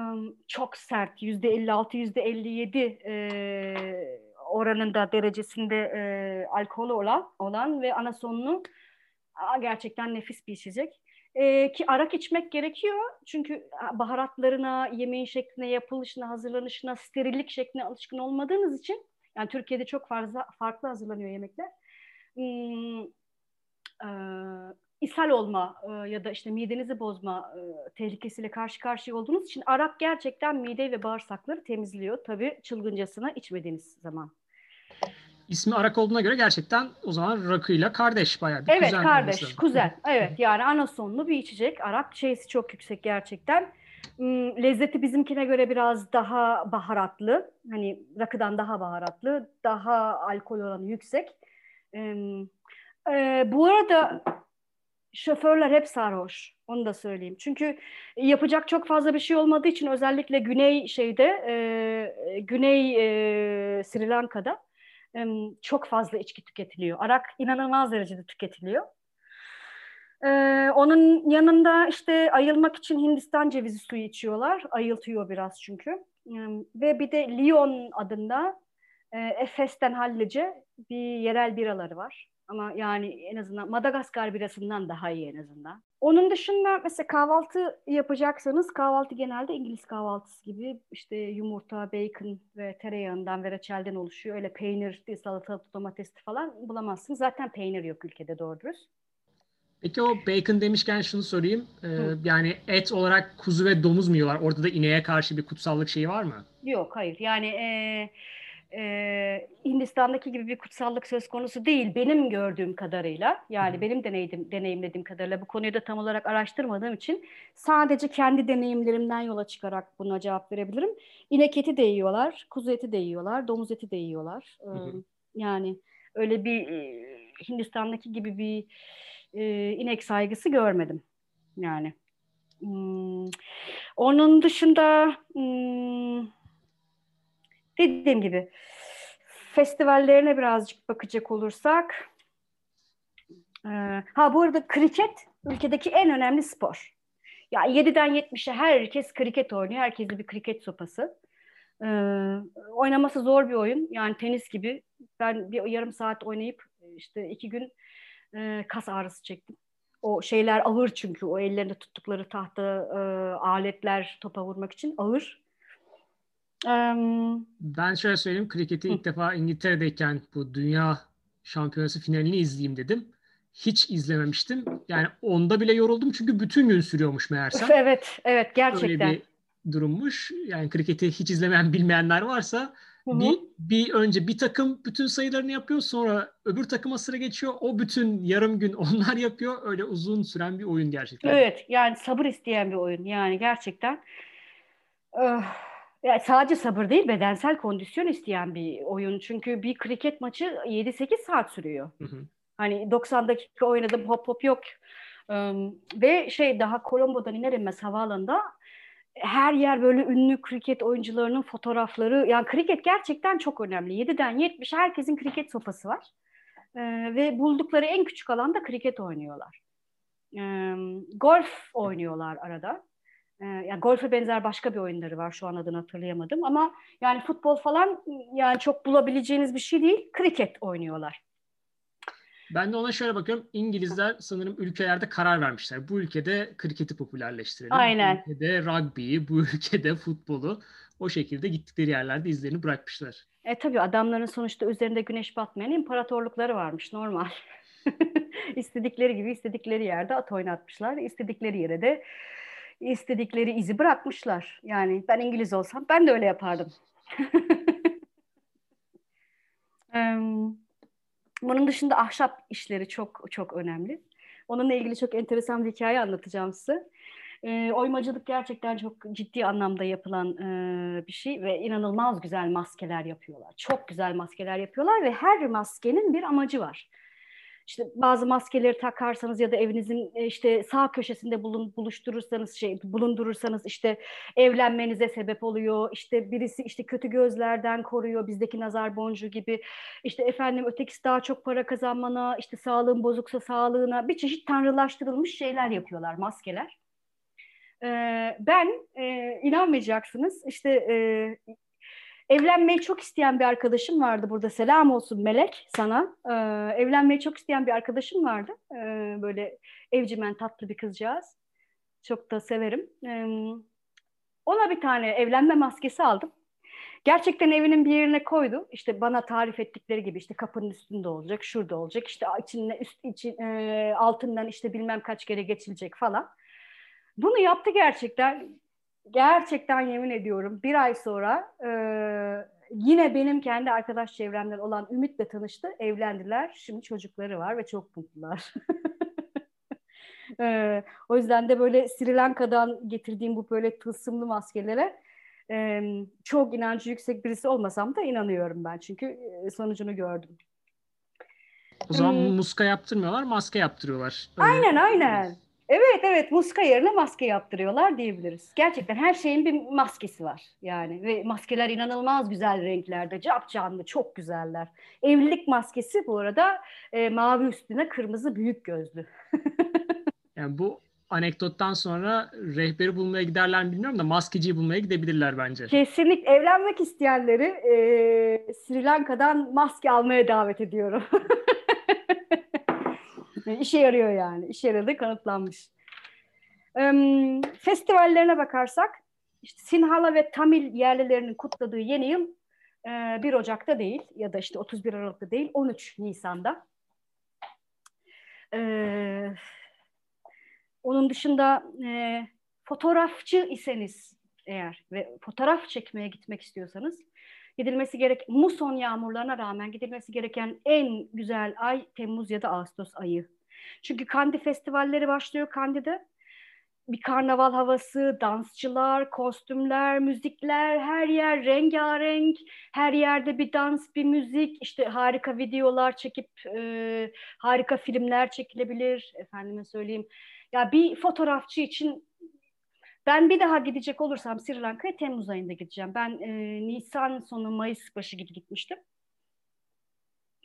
çok sert, yüzde 56, yüzde 57 e, oranında derecesinde e, alkol olan, olan ve anasonlu gerçekten nefis bir içecek. E, ki arak içmek gerekiyor. Çünkü baharatlarına, yemeğin şekline, yapılışına, hazırlanışına, sterillik şekline alışkın olmadığınız için yani Türkiye'de çok fazla farklı hazırlanıyor yemekler. Hmm, e, ishal olma e, ya da işte midenizi bozma e, tehlikesiyle karşı karşıya olduğunuz için arak gerçekten mide ve bağırsakları temizliyor. Tabii çılgıncasına içmediğiniz zaman ismi Arak olduğuna göre gerçekten o zaman rakıyla kardeş bayağı bir evet, kuzen. Kardeş, kuzen. Evet yani anasonlu bir içecek. Arak şeysi çok yüksek gerçekten. Hmm, lezzeti bizimkine göre biraz daha baharatlı. Hani rakıdan daha baharatlı. Daha alkol oranı yüksek. E, bu arada şoförler hep sarhoş. Onu da söyleyeyim. Çünkü yapacak çok fazla bir şey olmadığı için özellikle güney şeyde e, güney e, Sri Lanka'da çok fazla içki tüketiliyor. Arak inanılmaz derecede tüketiliyor. E, onun yanında işte ayılmak için Hindistan cevizi suyu içiyorlar. Ayıltıyor biraz çünkü. E, ve bir de Lyon adında e, Efes'ten hallice bir yerel biraları var. Ama yani en azından Madagaskar birasından daha iyi en azından. Onun dışında mesela kahvaltı yapacaksanız kahvaltı genelde İngiliz kahvaltısı gibi işte yumurta, bacon ve tereyağından ve reçelden oluşuyor. Öyle peynir, salatalık, domates falan bulamazsınız. Zaten peynir yok ülkede doğru dürüst. Peki o bacon demişken şunu sorayım. Ee, yani et olarak kuzu ve domuz mu yiyorlar? Orada da ineğe karşı bir kutsallık şeyi var mı? Yok hayır. Yani e, e, Hindistan'daki gibi bir kutsallık söz konusu değil benim gördüğüm kadarıyla. Yani benim deneyim, deneyimlediğim kadarıyla bu konuyu da tam olarak araştırmadığım için sadece kendi deneyimlerimden yola çıkarak buna cevap verebilirim. İnek eti de yiyorlar, kuzu eti de yiyorlar, domuz eti de yiyorlar. Hı hı. Yani öyle bir Hindistan'daki gibi bir e, inek saygısı görmedim. Yani. Hmm. Onun dışında hmm, dediğim gibi festivallerine birazcık bakacak olursak e, ha bu arada kriket ülkedeki en önemli spor. Ya 7'den 70'e herkes kriket oynuyor. Herkeste bir kriket sopası. Ee, oynaması zor bir oyun. Yani tenis gibi. Ben bir yarım saat oynayıp işte iki gün e, kas ağrısı çektim. O şeyler ağır çünkü o ellerinde tuttukları tahta e, aletler topa vurmak için ağır. Um, ben şöyle söyleyeyim. Kriketi ilk defa İngiltere'deyken bu dünya şampiyonası finalini izleyeyim dedim. Hiç izlememiştim. Yani onda bile yoruldum çünkü bütün gün sürüyormuş meğerse. Evet, evet gerçekten. Öyle bir durummuş. Yani kriketi hiç izlemeyen [LAUGHS] bilmeyenler varsa Hı-hı. bir, bir önce bir takım bütün sayılarını yapıyor sonra öbür takıma sıra geçiyor. O bütün yarım gün [LAUGHS] onlar yapıyor. Öyle uzun süren bir oyun gerçekten. Evet yani sabır isteyen bir oyun yani gerçekten. Öh yani sadece sabır değil bedensel kondisyon isteyen bir oyun. Çünkü bir kriket maçı 7-8 saat sürüyor. Hı hı. Hani 90 dakika oynadım hop hop yok. Um, ve şey daha Colombo'dan iner inmez havaalanında her yer böyle ünlü kriket oyuncularının fotoğrafları. Yani kriket gerçekten çok önemli. 7'den 70 herkesin kriket sopası var. Ee, ve buldukları en küçük alanda kriket oynuyorlar. Ee, golf oynuyorlar arada. Ee, yani golfe benzer başka bir oyunları var şu an adını hatırlayamadım ama yani futbol falan yani çok bulabileceğiniz bir şey değil. Kriket oynuyorlar. Ben de ona şöyle bakıyorum. İngilizler sanırım ülkelerde karar vermişler. Bu ülkede kriketi popülerleştirelim. Aynen. Bu ülkede rugby'yi, bu [LAUGHS] ülkede futbolu o şekilde gittikleri yerlerde izlerini bırakmışlar. E tabii adamların sonuçta üzerinde güneş batmayan imparatorlukları varmış normal. [LAUGHS] İstedikleri gibi istedikleri yerde at oynatmışlar. İstedikleri yere de istedikleri izi bırakmışlar. Yani ben İngiliz olsam ben de öyle yapardım. [LAUGHS] Bunun dışında ahşap işleri çok çok önemli. Onunla ilgili çok enteresan bir hikaye anlatacağım size. E, oymacılık gerçekten çok ciddi anlamda yapılan e, bir şey ve inanılmaz güzel maskeler yapıyorlar. Çok güzel maskeler yapıyorlar ve her maskenin bir amacı var işte bazı maskeleri takarsanız ya da evinizin e, işte sağ köşesinde bulun, buluşturursanız şey bulundurursanız işte evlenmenize sebep oluyor. İşte birisi işte kötü gözlerden koruyor bizdeki nazar boncuğu gibi. İşte efendim ötekisi daha çok para kazanmana, işte sağlığın bozuksa sağlığına bir çeşit tanrılaştırılmış şeyler yapıyorlar maskeler. Ee, ben e, inanmayacaksınız işte e, Evlenmeyi çok isteyen bir arkadaşım vardı burada. Selam olsun Melek sana. Ee, evlenmeyi çok isteyen bir arkadaşım vardı. Ee, böyle evcimen tatlı bir kızcağız. Çok da severim. Ee, ona bir tane evlenme maskesi aldım. Gerçekten evinin bir yerine koydu. İşte bana tarif ettikleri gibi işte kapının üstünde olacak, şurada olacak. İşte içinde üst için e, altından işte bilmem kaç kere geçilecek falan. Bunu yaptı gerçekten gerçekten yemin ediyorum bir ay sonra e, yine benim kendi arkadaş çevremden olan Ümit'le tanıştı. Evlendiler. Şimdi çocukları var ve çok mutlular. [LAUGHS] e, o yüzden de böyle Sri Lanka'dan getirdiğim bu böyle tılsımlı maskelere e, çok inancı yüksek birisi olmasam da inanıyorum ben. Çünkü sonucunu gördüm. O zaman hmm. muska yaptırmıyorlar, maske yaptırıyorlar. Öyle. Aynen aynen. Evet evet muska yerine maske yaptırıyorlar diyebiliriz. Gerçekten her şeyin bir maskesi var yani ve maskeler inanılmaz güzel renklerde, cap canlı, çok güzeller. Evlilik maskesi bu arada e, mavi üstüne kırmızı büyük gözlü. [LAUGHS] yani bu anekdottan sonra rehberi bulmaya giderler mi bilmiyorum da maskeciyi bulmaya gidebilirler bence. Kesinlikle evlenmek isteyenleri e, Sri Lanka'dan maske almaya davet ediyorum. [LAUGHS] İşe yarıyor yani. İşe yaradığı kanıtlanmış. Festivallerine bakarsak işte Sinhala ve Tamil yerlilerinin kutladığı yeni yıl e, 1 Ocak'ta değil ya da işte 31 Aralık'ta değil 13 Nisan'da. Ee, onun dışında e, fotoğrafçı iseniz eğer ve fotoğraf çekmeye gitmek istiyorsanız gidilmesi gerek muson yağmurlarına rağmen gidilmesi gereken en güzel ay Temmuz ya da Ağustos ayı. Çünkü Kandi festivalleri başlıyor Kandi'de. Bir karnaval havası, dansçılar, kostümler, müzikler, her yer rengarenk, her yerde bir dans, bir müzik, işte harika videolar çekip e, harika filmler çekilebilir, efendime söyleyeyim. Ya bir fotoğrafçı için ben bir daha gidecek olursam Sri Lanka'ya Temmuz ayında gideceğim. Ben e, Nisan sonu Mayıs başı gibi gitmiştim.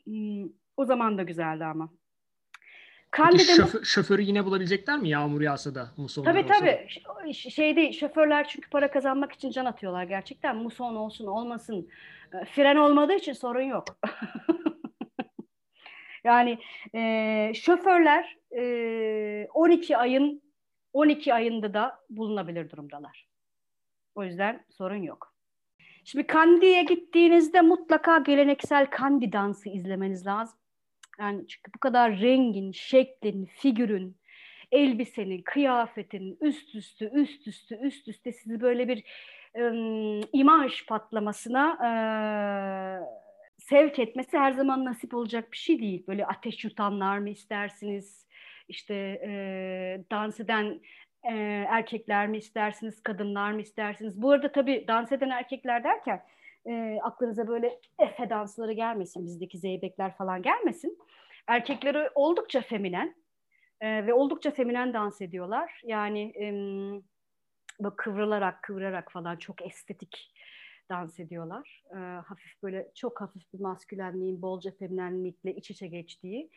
Hmm, o zaman da güzeldi ama. Peki şoför, şoförü yine bulabilecekler mi yağmur yağsa da muson Tabii olsa tabii. Da? Şey değil, şoförler çünkü para kazanmak için can atıyorlar gerçekten. Muson olsun olmasın. E, fren olmadığı için sorun yok. [LAUGHS] yani e, şoförler e, 12 ayın 12 ayında da bulunabilir durumdalar. O yüzden sorun yok. Şimdi Kandi'ye gittiğinizde mutlaka geleneksel Kandi dansı izlemeniz lazım. Yani çünkü bu kadar rengin, şeklin, figürün, elbisenin, kıyafetin üst üste, üst üste, üst üste sizi böyle bir ım, imaj patlamasına e, sevk etmesi her zaman nasip olacak bir şey değil. Böyle ateş yutanlar mı istersiniz? İşte e, dans eden e, erkekler mi istersiniz, kadınlar mı istersiniz? Bu arada tabii dans eden erkekler derken e, aklınıza böyle efe dansları gelmesin, bizdeki zeybekler falan gelmesin. Erkekleri oldukça feminen e, ve oldukça feminen dans ediyorlar. Yani e, böyle kıvrılarak, kıvırarak falan çok estetik dans ediyorlar. E, hafif böyle çok hafif bir maskülenliğin bolca feminenlikle iç içe geçtiği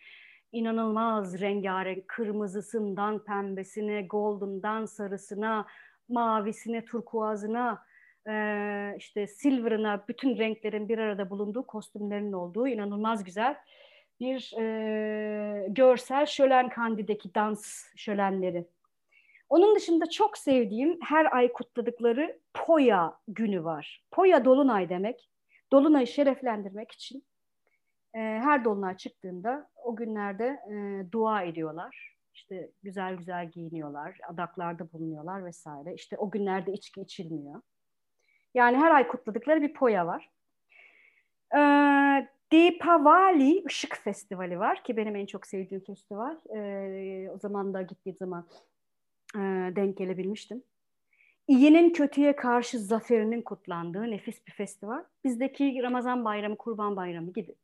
inanılmaz rengarenk kırmızısından pembesine, golden'dan sarısına, mavisine, turkuazına, e, işte silver'ına bütün renklerin bir arada bulunduğu kostümlerin olduğu inanılmaz güzel bir e, görsel şölen kandideki dans şölenleri. Onun dışında çok sevdiğim her ay kutladıkları Poya günü var. Poya dolunay demek. Dolunayı şereflendirmek için e, her dolunay çıktığında o günlerde e, dua ediyorlar. İşte güzel güzel giyiniyorlar, adaklarda bulunuyorlar vesaire. İşte o günlerde içki içilmiyor. Yani her ay kutladıkları bir poya var. Ee, Deepavali Işık Festivali var ki benim en çok sevdiğim festival. Ee, o zaman da gittiğim zaman e, denk gelebilmiştim. İyinin kötüye karşı zaferinin kutlandığı nefis bir festival. Bizdeki Ramazan bayramı, Kurban bayramı gibi.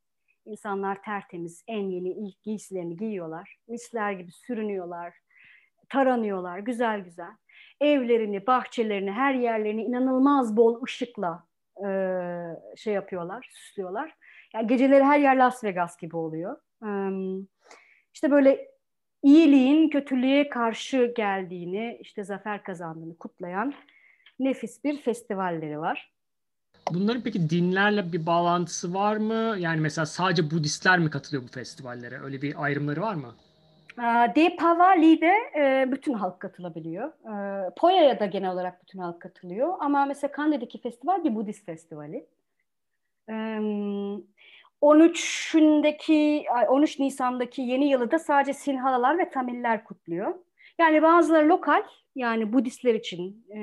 İnsanlar tertemiz, en yeni ilk giysilerini giyiyorlar. Misler gibi sürünüyorlar, taranıyorlar, güzel güzel evlerini, bahçelerini, her yerlerini inanılmaz bol ışıkla e, şey yapıyorlar, süslüyorlar. Yani geceleri her yer Las Vegas gibi oluyor. E, işte böyle iyiliğin kötülüğe karşı geldiğini, işte zafer kazandığını kutlayan nefis bir festivalleri var. Bunların peki dinlerle bir bağlantısı var mı? Yani mesela sadece Budistler mi katılıyor bu festivallere? Öyle bir ayrımları var mı? Deepavali'de e, bütün halk katılabiliyor. E, Poya'ya da genel olarak bütün halk katılıyor. Ama mesela Kandi'deki festival bir Budist festivali. E, 13'ündeki 13 Nisan'daki yeni yılı da sadece Sinhalalar ve Tamiller kutluyor. Yani bazıları lokal yani Budistler için e,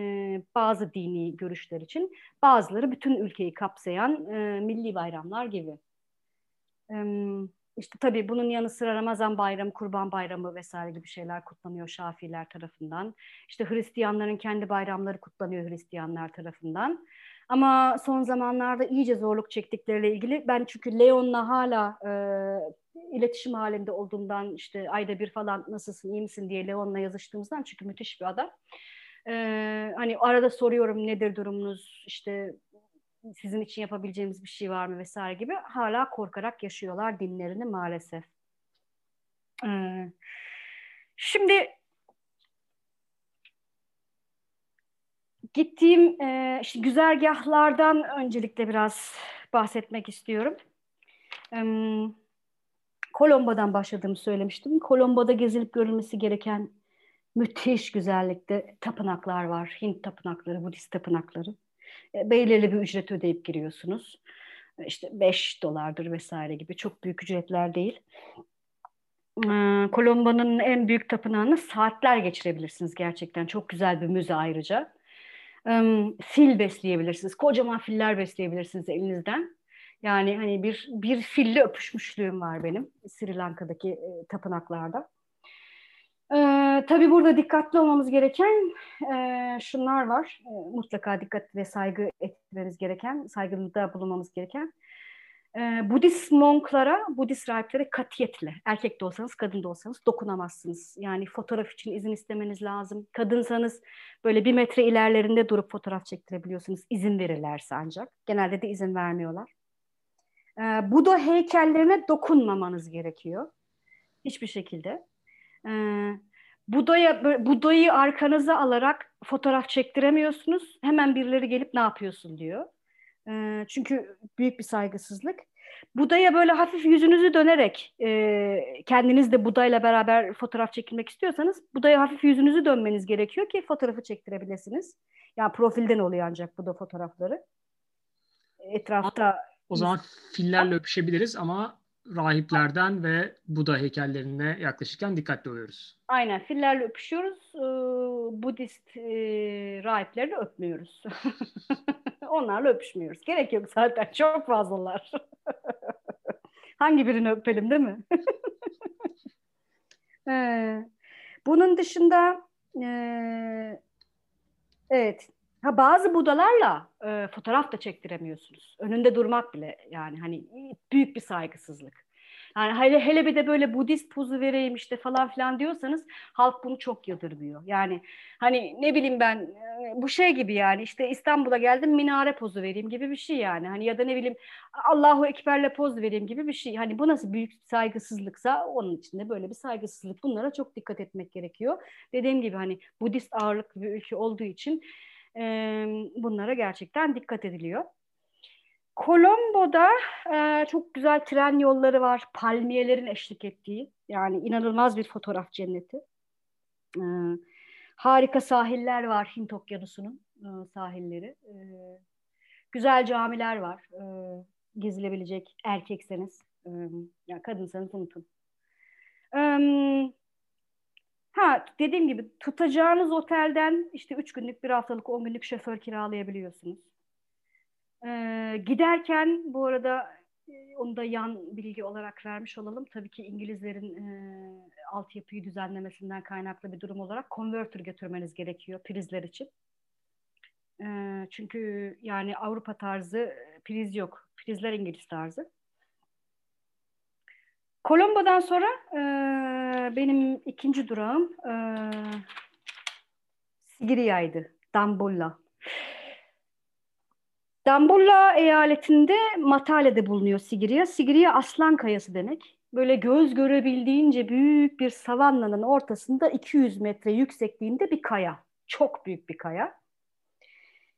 bazı dini görüşler için bazıları bütün ülkeyi kapsayan e, milli bayramlar gibi. Evet. İşte tabii bunun yanı sıra Ramazan bayramı, Kurban bayramı vesaire gibi şeyler kutlanıyor Şafiler tarafından. İşte Hristiyanların kendi bayramları kutlanıyor Hristiyanlar tarafından. Ama son zamanlarda iyice zorluk çektikleriyle ilgili ben çünkü Leon'la hala e, iletişim halinde olduğumdan işte ayda bir falan nasılsın iyi misin diye Leon'la yazıştığımızdan çünkü müthiş bir adam. Ee, hani arada soruyorum nedir durumunuz işte sizin için yapabileceğimiz bir şey var mı vesaire gibi hala korkarak yaşıyorlar dinlerini maalesef. Ee, şimdi gittiğim e, işte güzergahlardan öncelikle biraz bahsetmek istiyorum. Um, Kolombo'dan başladığımı söylemiştim. Kolombo'da gezilip görülmesi gereken müthiş güzellikte tapınaklar var. Hint tapınakları, Budist tapınakları. E, belirli bir ücret ödeyip giriyorsunuz. E, işte 5 dolardır vesaire gibi çok büyük ücretler değil. E, Kolombo'nun en büyük tapınağını saatler geçirebilirsiniz gerçekten. Çok güzel bir müze ayrıca. Fil besleyebilirsiniz. Kocaman filler besleyebilirsiniz elinizden. Yani hani bir bir fille öpüşmüşlüğüm var benim Sri Lanka'daki tapınaklarda. Ee, tabii burada dikkatli olmamız gereken e, şunlar var. E, mutlaka dikkat ve saygı etmemiz gereken, saygılıda bulunmamız gereken. E, Budist monklara, Budist rahiplere katiyetle, erkek de olsanız, kadın da olsanız dokunamazsınız. Yani fotoğraf için izin istemeniz lazım. Kadınsanız böyle bir metre ilerlerinde durup fotoğraf çektirebiliyorsunuz. İzin verirlerse ancak. Genelde de izin vermiyorlar. E, Buda heykellerine dokunmamanız gerekiyor. Hiçbir şekilde. E, Buda'ya Buda'yı arkanıza alarak fotoğraf çektiremiyorsunuz. Hemen birileri gelip ne yapıyorsun diyor. E, çünkü büyük bir saygısızlık. Buda'ya böyle hafif yüzünüzü dönerek e, kendiniz de Buda'yla beraber fotoğraf çekilmek istiyorsanız Buda'ya hafif yüzünüzü dönmeniz gerekiyor ki fotoğrafı çektirebilirsiniz. Yani profilden oluyor ancak Buda fotoğrafları. Etrafta o zaman fillerle öpüşebiliriz ama rahiplerden ve Buda heykellerine yaklaşırken dikkatli oluyoruz. Aynen fillerle öpüşüyoruz. Ee, Budist e, öpmüyoruz. [LAUGHS] Onlarla öpüşmüyoruz. Gerek yok zaten çok fazlalar. [LAUGHS] Hangi birini öpelim değil mi? [LAUGHS] ee, bunun dışında e, evet Ha bazı budalarla e, fotoğraf da çektiremiyorsunuz. Önünde durmak bile yani hani büyük bir saygısızlık. Yani hele, hele bir de böyle Budist pozu vereyim işte falan filan diyorsanız halk bunu çok yadırmıyor. Yani hani ne bileyim ben bu şey gibi yani işte İstanbul'a geldim minare pozu vereyim gibi bir şey yani. Hani ya da ne bileyim Allahu Ekber'le poz vereyim gibi bir şey. Hani bu nasıl büyük saygısızlıksa onun içinde böyle bir saygısızlık. Bunlara çok dikkat etmek gerekiyor. Dediğim gibi hani Budist ağırlıklı bir ülke olduğu için e, bunlara gerçekten dikkat ediliyor. Kolombo'da e, çok güzel tren yolları var. Palmiyelerin eşlik ettiği. Yani inanılmaz bir fotoğraf cenneti. E, harika sahiller var Hint Okyanusu'nun e, sahilleri. E, güzel camiler var. E, gezilebilecek erkekseniz. E, yani kadınsanız unutun. E, ha dediğim gibi tutacağınız otelden işte üç günlük, bir haftalık, on günlük şoför kiralayabiliyorsunuz. Ee, giderken bu arada e, onu da yan bilgi olarak vermiş olalım. Tabii ki İngilizlerin e, altyapıyı düzenlemesinden kaynaklı bir durum olarak konvertör götürmeniz gerekiyor prizler için. E, çünkü yani Avrupa tarzı priz yok. Prizler İngiliz tarzı. Kolombo'dan sonra e, benim ikinci durağım e, Sigiriya'ydı. Dambulla. Dambulla eyaletinde Matale'de bulunuyor Sigiriya. Sigiriya aslan kayası demek. Böyle göz görebildiğince büyük bir savannanın ortasında 200 metre yüksekliğinde bir kaya. Çok büyük bir kaya.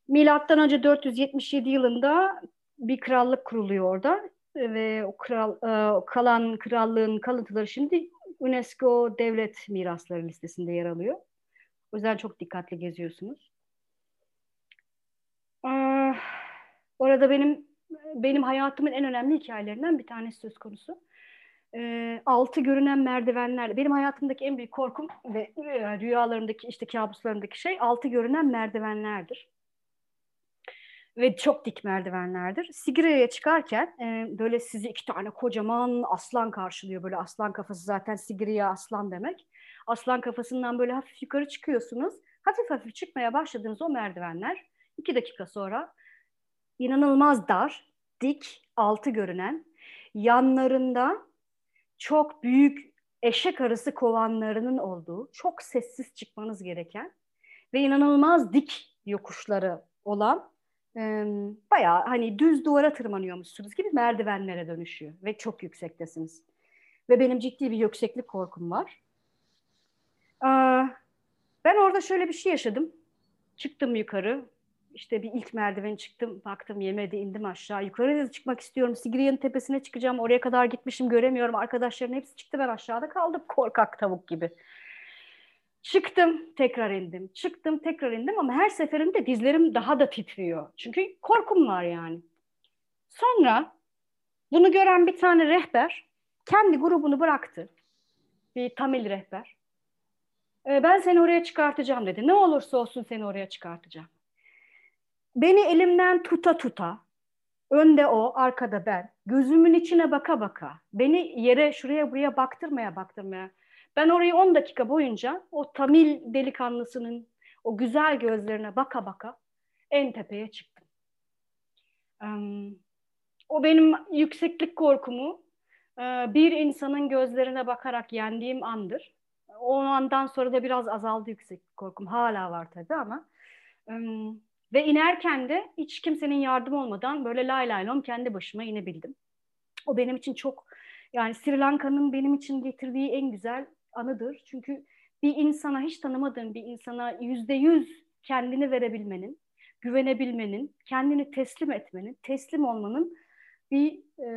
Milattan önce 477 yılında bir krallık kuruluyor orada ve o kral e, kalan krallığın kalıntıları şimdi UNESCO Devlet Mirasları listesinde yer alıyor. O yüzden çok dikkatli geziyorsunuz. Ah, Orada benim benim hayatımın en önemli hikayelerinden bir tanesi söz konusu. E, altı görünen merdivenler. Benim hayatımdaki en büyük korkum ve e, rüyalarımdaki işte kabuslarımdaki şey altı görünen merdivenlerdir. Ve çok dik merdivenlerdir. Sigira'ya çıkarken e, böyle sizi iki tane kocaman aslan karşılıyor. Böyle aslan kafası zaten Sigira'ya aslan demek. Aslan kafasından böyle hafif yukarı çıkıyorsunuz. Hafif hafif çıkmaya başladığınız o merdivenler iki dakika sonra inanılmaz dar, dik, altı görünen, yanlarında çok büyük eşek arısı kovanlarının olduğu, çok sessiz çıkmanız gereken ve inanılmaz dik yokuşları olan e, bayağı hani düz duvara tırmanıyormuşsunuz gibi merdivenlere dönüşüyor ve çok yüksektesiniz. Ve benim ciddi bir yükseklik korkum var. Ben orada şöyle bir şey yaşadım. Çıktım yukarı. İşte bir ilk merdiven çıktım. Baktım yemedi indim aşağı. Yukarı da çıkmak istiyorum. Sigiriye'nin tepesine çıkacağım. Oraya kadar gitmişim göremiyorum. Arkadaşların hepsi çıktı. Ben aşağıda kaldım. Korkak tavuk gibi. Çıktım, tekrar indim. Çıktım, tekrar indim ama her seferinde dizlerim daha da titriyor. Çünkü korkum var yani. Sonra bunu gören bir tane rehber kendi grubunu bıraktı. Bir Tamil rehber. E, ben seni oraya çıkartacağım dedi. Ne olursa olsun seni oraya çıkartacağım. Beni elimden tuta tuta, önde o, arkada ben, gözümün içine baka baka, beni yere şuraya buraya baktırmaya baktırmaya. Ben orayı 10 dakika boyunca o Tamil delikanlısının o güzel gözlerine baka baka en tepeye çıktım. O benim yükseklik korkumu bir insanın gözlerine bakarak yendiğim andır o andan sonra da biraz azaldı yüksek korkum. Hala var tabii ama. ve inerken de hiç kimsenin yardım olmadan böyle lay lay lom kendi başıma inebildim. O benim için çok yani Sri Lanka'nın benim için getirdiği en güzel anıdır. Çünkü bir insana hiç tanımadığın bir insana yüzde yüz kendini verebilmenin, güvenebilmenin, kendini teslim etmenin, teslim olmanın bir e,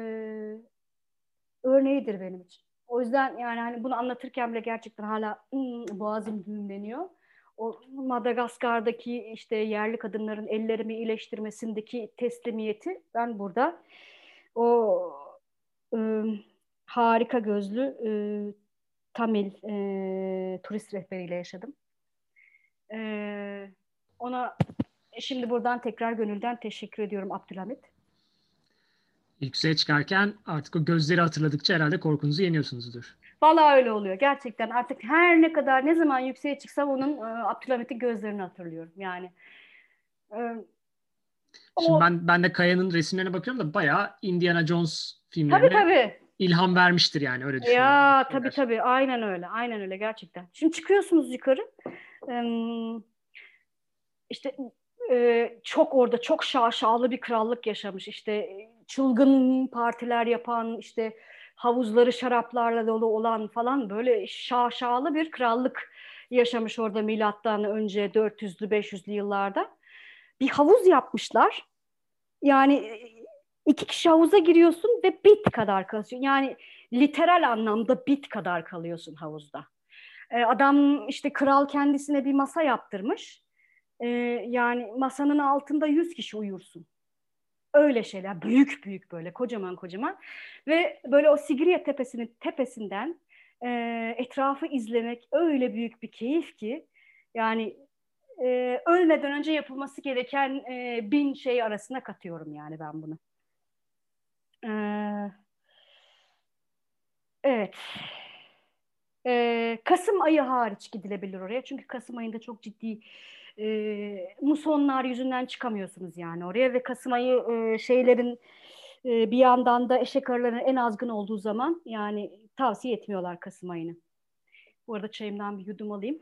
örneğidir benim için. O yüzden yani hani bunu anlatırken bile gerçekten hala ıı, boğazım düğümleniyor. O Madagaskar'daki işte yerli kadınların ellerimi iyileştirmesindeki teslimiyeti ben burada o ıı, harika gözlü ıı, Tamil e, turist rehberiyle yaşadım. E, ona şimdi buradan tekrar gönülden teşekkür ediyorum Abdülhamit yükseğe çıkarken artık o gözleri hatırladıkça herhalde korkunuzu yeniyorsunuzdur. Vallahi öyle oluyor gerçekten. Artık her ne kadar ne zaman yükseğe çıksam onun e, Abdülhamit'in gözlerini hatırlıyorum. Yani e, Şimdi o... ben ben de Kaya'nın resimlerine bakıyorum da bayağı Indiana Jones filmlerine tabii, tabii. İlham vermiştir yani öyle düşünüyorum. Ya tabii tabii aynen öyle. Aynen öyle gerçekten. Şimdi çıkıyorsunuz yukarı. İşte e, çok orada çok şaşalı bir krallık yaşamış. İşte çılgın partiler yapan, işte havuzları şaraplarla dolu olan falan böyle şaşalı bir krallık yaşamış orada milattan önce 400'lü 500'lü yıllarda. Bir havuz yapmışlar. Yani iki kişi havuza giriyorsun ve bit kadar kalıyorsun. Yani literal anlamda bit kadar kalıyorsun havuzda. Adam işte kral kendisine bir masa yaptırmış e, yani masanın altında yüz kişi uyursun. Öyle şeyler büyük büyük böyle kocaman kocaman ve böyle o Sigiriye tepesinin tepesinden e, etrafı izlemek öyle büyük bir keyif ki yani e, ölmeden önce yapılması gereken e, bin şey arasına katıyorum yani ben bunu. E, evet. E, Kasım ayı hariç gidilebilir oraya çünkü Kasım ayında çok ciddi e, musonlar yüzünden çıkamıyorsunuz yani oraya ve Kasım ayı e, şeylerin e, bir yandan da eşek arılarının en azgın olduğu zaman yani tavsiye etmiyorlar Kasım ayını. Bu arada çayımdan bir yudum alayım.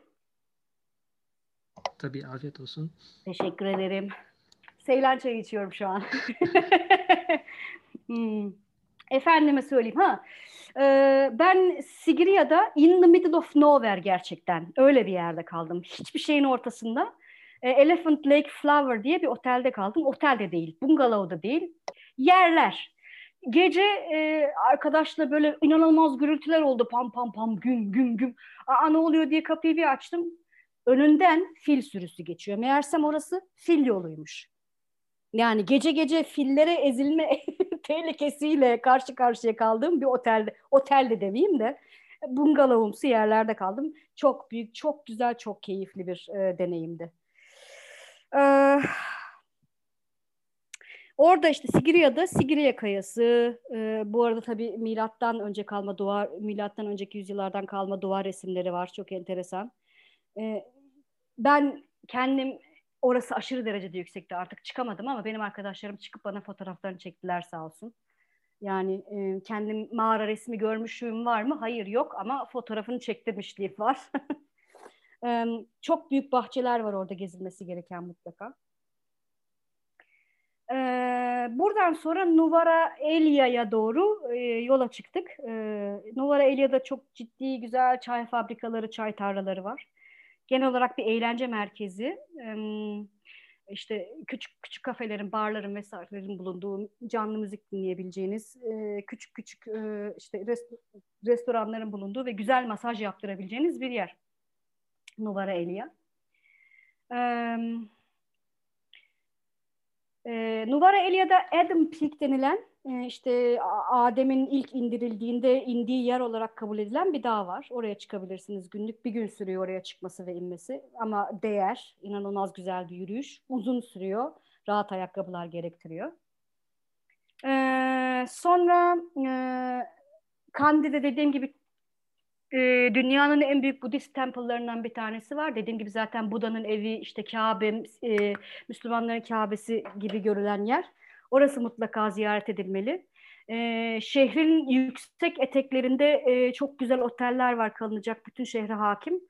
Tabii afiyet olsun. Teşekkür ederim. Seylan çayı içiyorum şu an. [LAUGHS] hmm. Efendime söyleyeyim ha. Ee, ben Sigiria'da in the middle of nowhere gerçekten. Öyle bir yerde kaldım. Hiçbir şeyin ortasında. E, Elephant Lake Flower diye bir otelde kaldım. Otelde değil, bungalovda değil. Yerler. Gece e, arkadaşla böyle inanılmaz gürültüler oldu. Pam pam pam güm güm güm. Aa ne oluyor diye kapıyı bir açtım. Önünden fil sürüsü geçiyor. Meğersem orası fil yoluymuş. Yani gece gece fillere ezilme [LAUGHS] tehlikesiyle karşı karşıya kaldığım bir otelde, otelde demeyeyim de bungalovumsu yerlerde kaldım. Çok büyük, çok güzel, çok keyifli bir e, deneyimdi. Ee, orada işte Sigiria'da Sigiriya Kayası. E, bu arada tabii milattan önce kalma duvar, milattan önceki yüzyıllardan kalma duvar resimleri var. Çok enteresan. E, ben kendim orası aşırı derecede yüksekti artık çıkamadım ama benim arkadaşlarım çıkıp bana fotoğraflarını çektiler sağ olsun. Yani e, kendim mağara resmi görmüşlüğüm var mı? Hayır yok ama fotoğrafını çektirmişliğim var. [LAUGHS] e, çok büyük bahçeler var orada gezilmesi gereken mutlaka. E, buradan sonra Nuvara Elia'ya doğru e, yola çıktık. E, Nuvara Elia'da çok ciddi güzel çay fabrikaları, çay tarlaları var. Genel olarak bir eğlence merkezi. İşte küçük küçük kafelerin, barların vesairelerin bulunduğu canlı müzik dinleyebileceğiniz, e, küçük küçük e, işte rest, restoranların bulunduğu ve güzel masaj yaptırabileceğiniz bir yer. Novara Elia. E, e, Nuvara Elia'da Adam Peak denilen işte Adem'in ilk indirildiğinde indiği yer olarak kabul edilen bir dağ var. Oraya çıkabilirsiniz. Günlük bir gün sürüyor oraya çıkması ve inmesi. Ama değer. inanılmaz güzel bir yürüyüş. Uzun sürüyor. Rahat ayakkabılar gerektiriyor. Ee, sonra e, Kandi'de dediğim gibi e, dünyanın en büyük Budist temple'larından bir tanesi var. Dediğim gibi zaten Buda'nın evi, işte Kabe, e, Müslümanların Kabe'si gibi görülen yer. Orası mutlaka ziyaret edilmeli. E, şehrin yüksek eteklerinde e, çok güzel oteller var kalınacak. Bütün şehre hakim.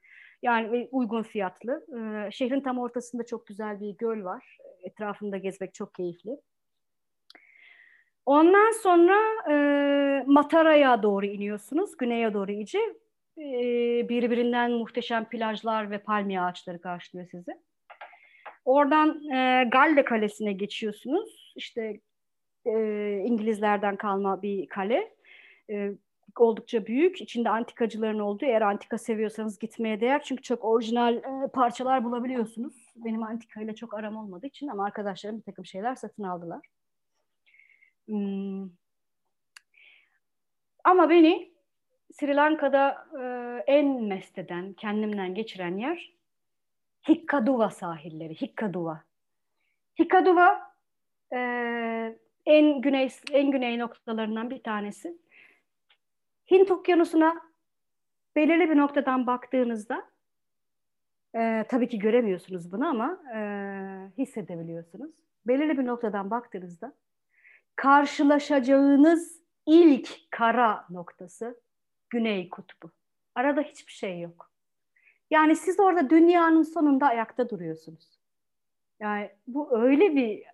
Yani uygun fiyatlı. E, şehrin tam ortasında çok güzel bir göl var. Etrafında gezmek çok keyifli. Ondan sonra e, Matara'ya doğru iniyorsunuz. Güneye doğru iyice. E, birbirinden muhteşem plajlar ve palmiye ağaçları karşılıyor sizi. Oradan e, Galle Kalesi'ne geçiyorsunuz. İşte e, İngilizlerden kalma bir kale. E, oldukça büyük. İçinde antikacıların olduğu. Eğer antika seviyorsanız gitmeye değer. Çünkü çok orijinal e, parçalar bulabiliyorsunuz. Benim antika ile çok aram olmadığı için ama arkadaşlarım bir takım şeyler satın aldılar. Hmm. Ama beni Sri Lanka'da e, en mest eden, kendimden geçiren yer Hikkaduva sahilleri. Hikkaduva. Hikkaduva en güney en güney noktalarından bir tanesi. Hint Okyanusu'na belirli bir noktadan baktığınızda e, tabii ki göremiyorsunuz bunu ama e, hissedebiliyorsunuz. Belirli bir noktadan baktığınızda karşılaşacağınız ilk kara noktası Güney Kutbu. Arada hiçbir şey yok. Yani siz orada dünyanın sonunda ayakta duruyorsunuz. Yani bu öyle bir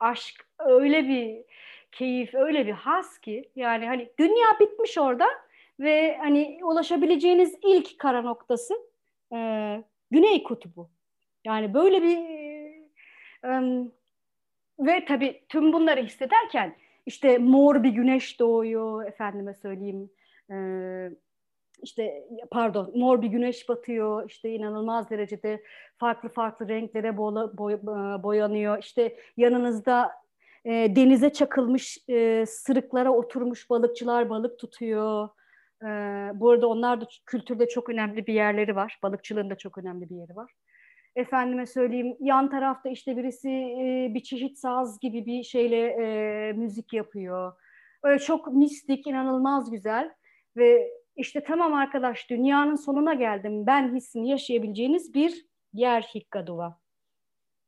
aşk, öyle bir keyif, öyle bir has ki yani hani dünya bitmiş orada ve hani ulaşabileceğiniz ilk kara noktası e, Güney Kutbu. Yani böyle bir e, ve tabii tüm bunları hissederken işte mor bir güneş doğuyor efendime söyleyeyim e, işte pardon mor bir güneş batıyor işte inanılmaz derecede farklı farklı renklere bola, boy, e, boyanıyor. İşte yanınızda e, denize çakılmış e, sırıklara oturmuş balıkçılar balık tutuyor. E, bu arada onlar da kültürde çok önemli bir yerleri var. Balıkçılığın da çok önemli bir yeri var. Efendime söyleyeyim yan tarafta işte birisi e, bir çeşit saz gibi bir şeyle e, müzik yapıyor. Öyle çok mistik inanılmaz güzel ve işte tamam arkadaş dünyanın sonuna geldim ben hissini yaşayabileceğiniz bir yer Hikkaduva.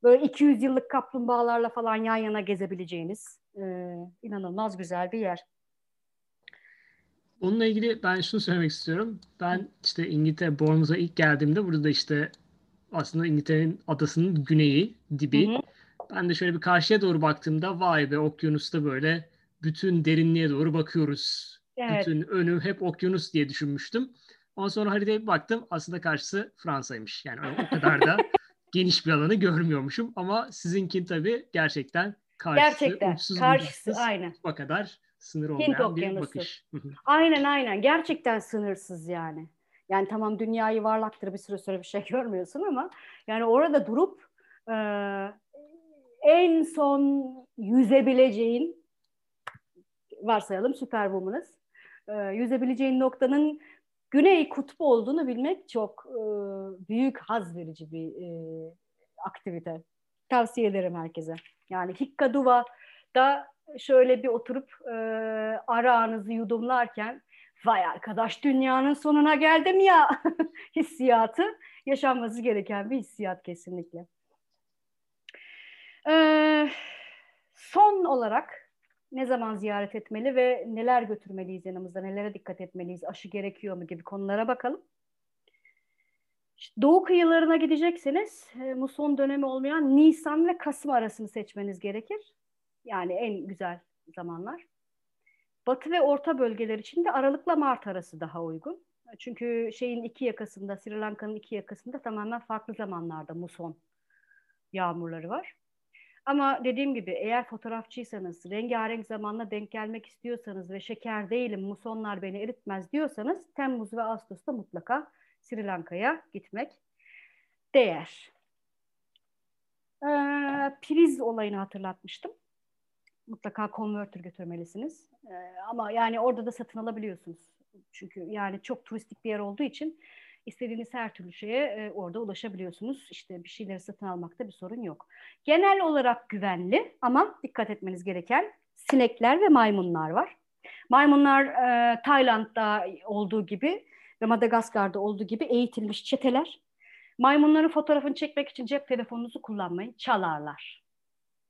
Böyle 200 yıllık kaplumbağalarla falan yan yana gezebileceğiniz e, inanılmaz güzel bir yer. Onunla ilgili ben şunu söylemek istiyorum. Ben işte İngiltere, Bournemouth'a ilk geldiğimde burada işte aslında İngiltere'nin adasının güneyi, dibi. Hı hı. Ben de şöyle bir karşıya doğru baktığımda vay be okyanusta böyle bütün derinliğe doğru bakıyoruz Evet. Bütün önü hep okyanus diye düşünmüştüm. Ondan sonra haritaya baktım. Aslında karşısı Fransa'ymış. Yani o kadar da [LAUGHS] geniş bir alanı görmüyormuşum. Ama sizinkin tabii gerçekten karşısı gerçekten. uçsuz karşısı aynen. O kadar sınır olmayan Hint bir bakış. aynen aynen. Gerçekten sınırsız yani. Yani tamam dünya yuvarlaktır bir süre sonra bir şey [LAUGHS] görmüyorsun ama yani orada durup e, en son yüzebileceğin varsayalım Superwoman'ız e, yüzebileceğin noktanın Güney Kutbu olduğunu bilmek çok e, büyük haz verici bir e, aktivite. Tavsiye ederim herkese. Yani Hikkaduva'da şöyle bir oturup e, arağınızı yudumlarken vay arkadaş dünyanın sonuna geldim ya [LAUGHS] hissiyatı yaşanması gereken bir hissiyat kesinlikle. Ee, son olarak ne zaman ziyaret etmeli ve neler götürmeliyiz yanımızda, nelere dikkat etmeliyiz, aşı gerekiyor mu gibi konulara bakalım. Doğu kıyılarına gidecekseniz e, muson dönemi olmayan Nisan ve Kasım arasını seçmeniz gerekir. Yani en güzel zamanlar. Batı ve orta bölgeler için de Aralık'la Mart arası daha uygun. Çünkü şeyin iki yakasında, Sri Lanka'nın iki yakasında tamamen farklı zamanlarda muson yağmurları var. Ama dediğim gibi eğer fotoğrafçıysanız, rengarenk zamanla denk gelmek istiyorsanız ve şeker değilim, musonlar beni eritmez diyorsanız Temmuz ve Ağustos'ta mutlaka Sri Lanka'ya gitmek değer. Ee, priz olayını hatırlatmıştım. Mutlaka konvertör götürmelisiniz. Ee, ama yani orada da satın alabiliyorsunuz. Çünkü yani çok turistik bir yer olduğu için istediğiniz her türlü şeye e, orada ulaşabiliyorsunuz. İşte bir şeyleri satın almakta bir sorun yok. Genel olarak güvenli ama dikkat etmeniz gereken sinekler ve maymunlar var. Maymunlar e, Tayland'da olduğu gibi ve Madagaskar'da olduğu gibi eğitilmiş çeteler. Maymunların fotoğrafını çekmek için cep telefonunuzu kullanmayın, çalarlar.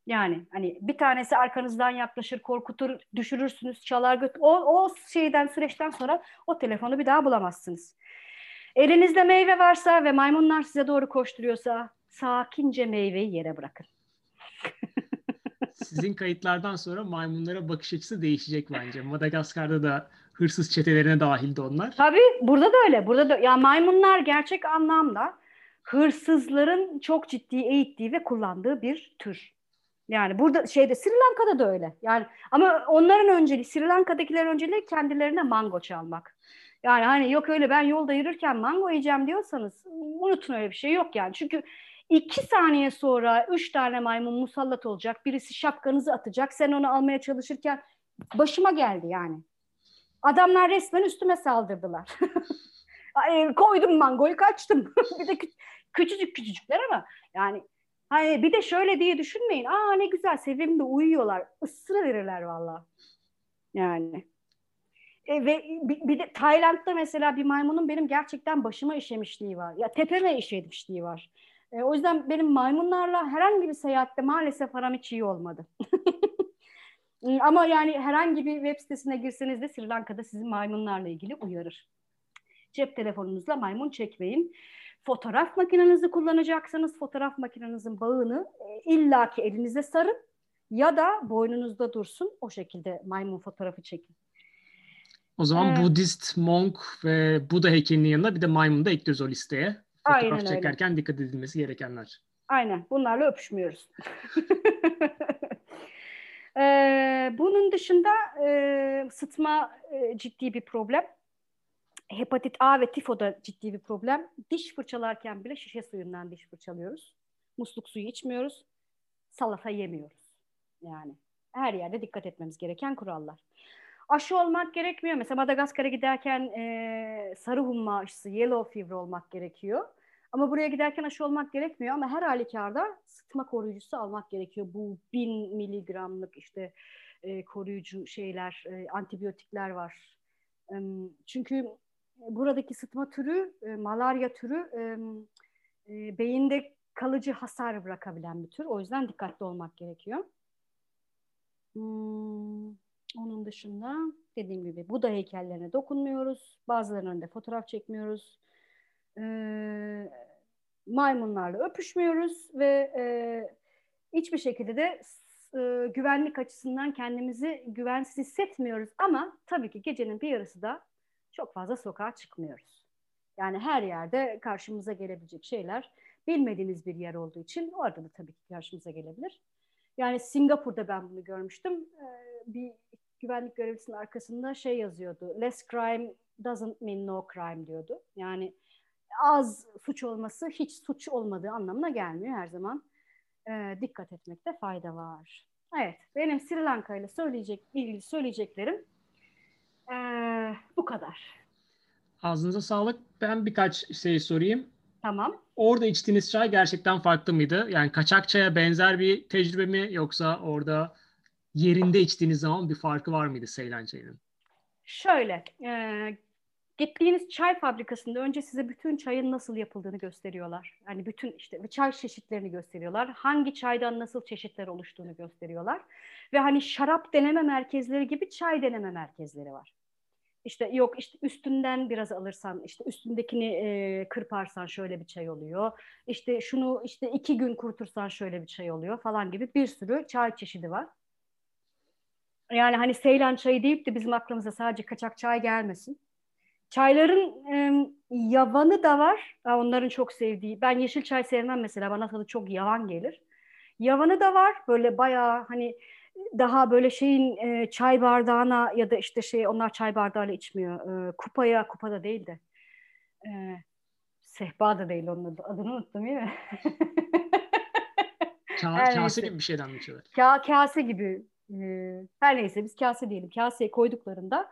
Yani hani bir tanesi arkanızdan yaklaşır, korkutur, düşürürsünüz, çalar. O, o şeyden süreçten sonra o telefonu bir daha bulamazsınız. Elinizde meyve varsa ve maymunlar size doğru koşturuyorsa sakince meyveyi yere bırakın. [LAUGHS] Sizin kayıtlardan sonra maymunlara bakış açısı değişecek bence. Madagaskar'da da hırsız çetelerine dahildi onlar. Tabii burada da öyle. Burada da ya maymunlar gerçek anlamda hırsızların çok ciddi eğittiği ve kullandığı bir tür. Yani burada şeyde Sri Lanka'da da öyle. Yani ama onların önceliği Sri Lanka'dakiler önceliği kendilerine mango çalmak. Yani hani yok öyle ben yolda yürürken mango yiyeceğim diyorsanız unutun öyle bir şey yok yani. Çünkü iki saniye sonra üç tane maymun musallat olacak. Birisi şapkanızı atacak. Sen onu almaya çalışırken başıma geldi yani. Adamlar resmen üstüme saldırdılar. [LAUGHS] Koydum mangoyu kaçtım. [LAUGHS] bir de kü- küçücük küçücükler ama yani hani bir de şöyle diye düşünmeyin. Aa ne güzel sevimli uyuyorlar. Isıra verirler valla. Yani. E, ve bir, bir de Tayland'da mesela bir maymunun benim gerçekten başıma işemişliği var. Ya tepeme işemişliği var. E, o yüzden benim maymunlarla herhangi bir seyahatte maalesef aram hiç iyi olmadı. [LAUGHS] Ama yani herhangi bir web sitesine girseniz de Sri Lanka'da sizin maymunlarla ilgili uyarır. Cep telefonunuzla maymun çekmeyin. Fotoğraf makinenizi kullanacaksanız fotoğraf makinenizin bağını e, illaki elinize sarın ya da boynunuzda dursun. O şekilde maymun fotoğrafı çekin. O zaman ee, Budist, monk ve Buda heykelinin yanında bir de maymun da ekliyoruz o listeye. Fotoğraf Aynen çekerken öyle. dikkat edilmesi gerekenler. Aynen. Bunlarla öpüşmüyoruz. [LAUGHS] ee, bunun dışında e, sıtma e, ciddi bir problem. Hepatit A ve tifo da ciddi bir problem. Diş fırçalarken bile şişe suyundan diş fırçalıyoruz. Musluk suyu içmiyoruz. Salata yemiyoruz. Yani her yerde dikkat etmemiz gereken kurallar aşı olmak gerekmiyor. Mesela Madagaskar'a giderken e, sarı humma aşısı, yellow fever olmak gerekiyor. Ama buraya giderken aşı olmak gerekmiyor ama her halükarda sıtma koruyucusu almak gerekiyor. Bu bin miligramlık işte e, koruyucu şeyler, e, antibiyotikler var. E, çünkü buradaki sıtma türü, e, malaria türü e, e, beyinde kalıcı hasar bırakabilen bir tür. O yüzden dikkatli olmak gerekiyor. Hmm. Onun dışında dediğim gibi Buda heykellerine dokunmuyoruz. Bazılarının önünde fotoğraf çekmiyoruz. Ee, maymunlarla öpüşmüyoruz ve e, hiçbir şekilde de e, güvenlik açısından kendimizi güvensiz hissetmiyoruz. Ama tabii ki gecenin bir yarısı da çok fazla sokağa çıkmıyoruz. Yani her yerde karşımıza gelebilecek şeyler bilmediğiniz bir yer olduğu için orada da tabii ki karşımıza gelebilir. Yani Singapur'da ben bunu görmüştüm. Ee, bir güvenlik görevlisinin arkasında şey yazıyordu. Less crime doesn't mean no crime diyordu. Yani az suç olması hiç suç olmadığı anlamına gelmiyor her zaman. E, dikkat etmekte fayda var. Evet, benim Sri Lanka ile söyleyecek, ilgili söyleyeceklerim e, bu kadar. Ağzınıza sağlık. Ben birkaç şey sorayım. Tamam. Orada içtiğiniz çay gerçekten farklı mıydı? Yani kaçak çaya benzer bir tecrübe mi yoksa orada yerinde içtiğiniz zaman bir farkı var mıydı Seylan çayının? Şöyle, e, Gittiğiniz çay fabrikasında önce size bütün çayın nasıl yapıldığını gösteriyorlar. Yani bütün işte çay çeşitlerini gösteriyorlar. Hangi çaydan nasıl çeşitler oluştuğunu gösteriyorlar. Ve hani şarap deneme merkezleri gibi çay deneme merkezleri var. İşte yok işte üstünden biraz alırsan işte üstündekini e, kırparsan şöyle bir çay oluyor. İşte şunu işte iki gün kurutursan şöyle bir çay oluyor falan gibi bir sürü çay çeşidi var. Yani hani Seylan çayı deyip de bizim aklımıza sadece kaçak çay gelmesin. Çayların e, yavanı da var. Onların çok sevdiği. Ben yeşil çay sevmem mesela. Bana tadı çok yavan gelir. Yavanı da var. Böyle bayağı hani daha böyle şeyin e, çay bardağına ya da işte şey onlar çay bardağıyla içmiyor. E, kupaya, kupada değil de. E, sehpa da değil onun adı. Adını unuttum değil mi? Ka- [LAUGHS] kase gibi bir şeyden mi içiyorlar? Ka- kase gibi. E, her neyse biz kase diyelim. Kaseye koyduklarında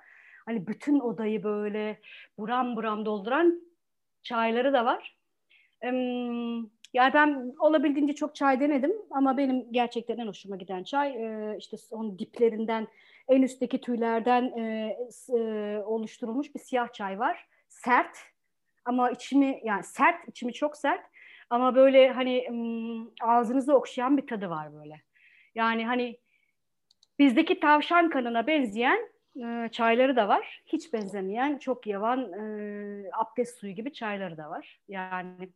hani bütün odayı böyle buram buram dolduran çayları da var. Yani ben olabildiğince çok çay denedim ama benim gerçekten en hoşuma giden çay e, işte onun diplerinden en üstteki tüylerden e, e, oluşturulmuş bir siyah çay var. Sert ama içimi yani sert içimi çok sert ama böyle hani ağzınızı okşayan bir tadı var böyle. Yani hani bizdeki tavşan kanına benzeyen e, çayları da var. Hiç benzemeyen çok yavan e, abdest suyu gibi çayları da var. Yani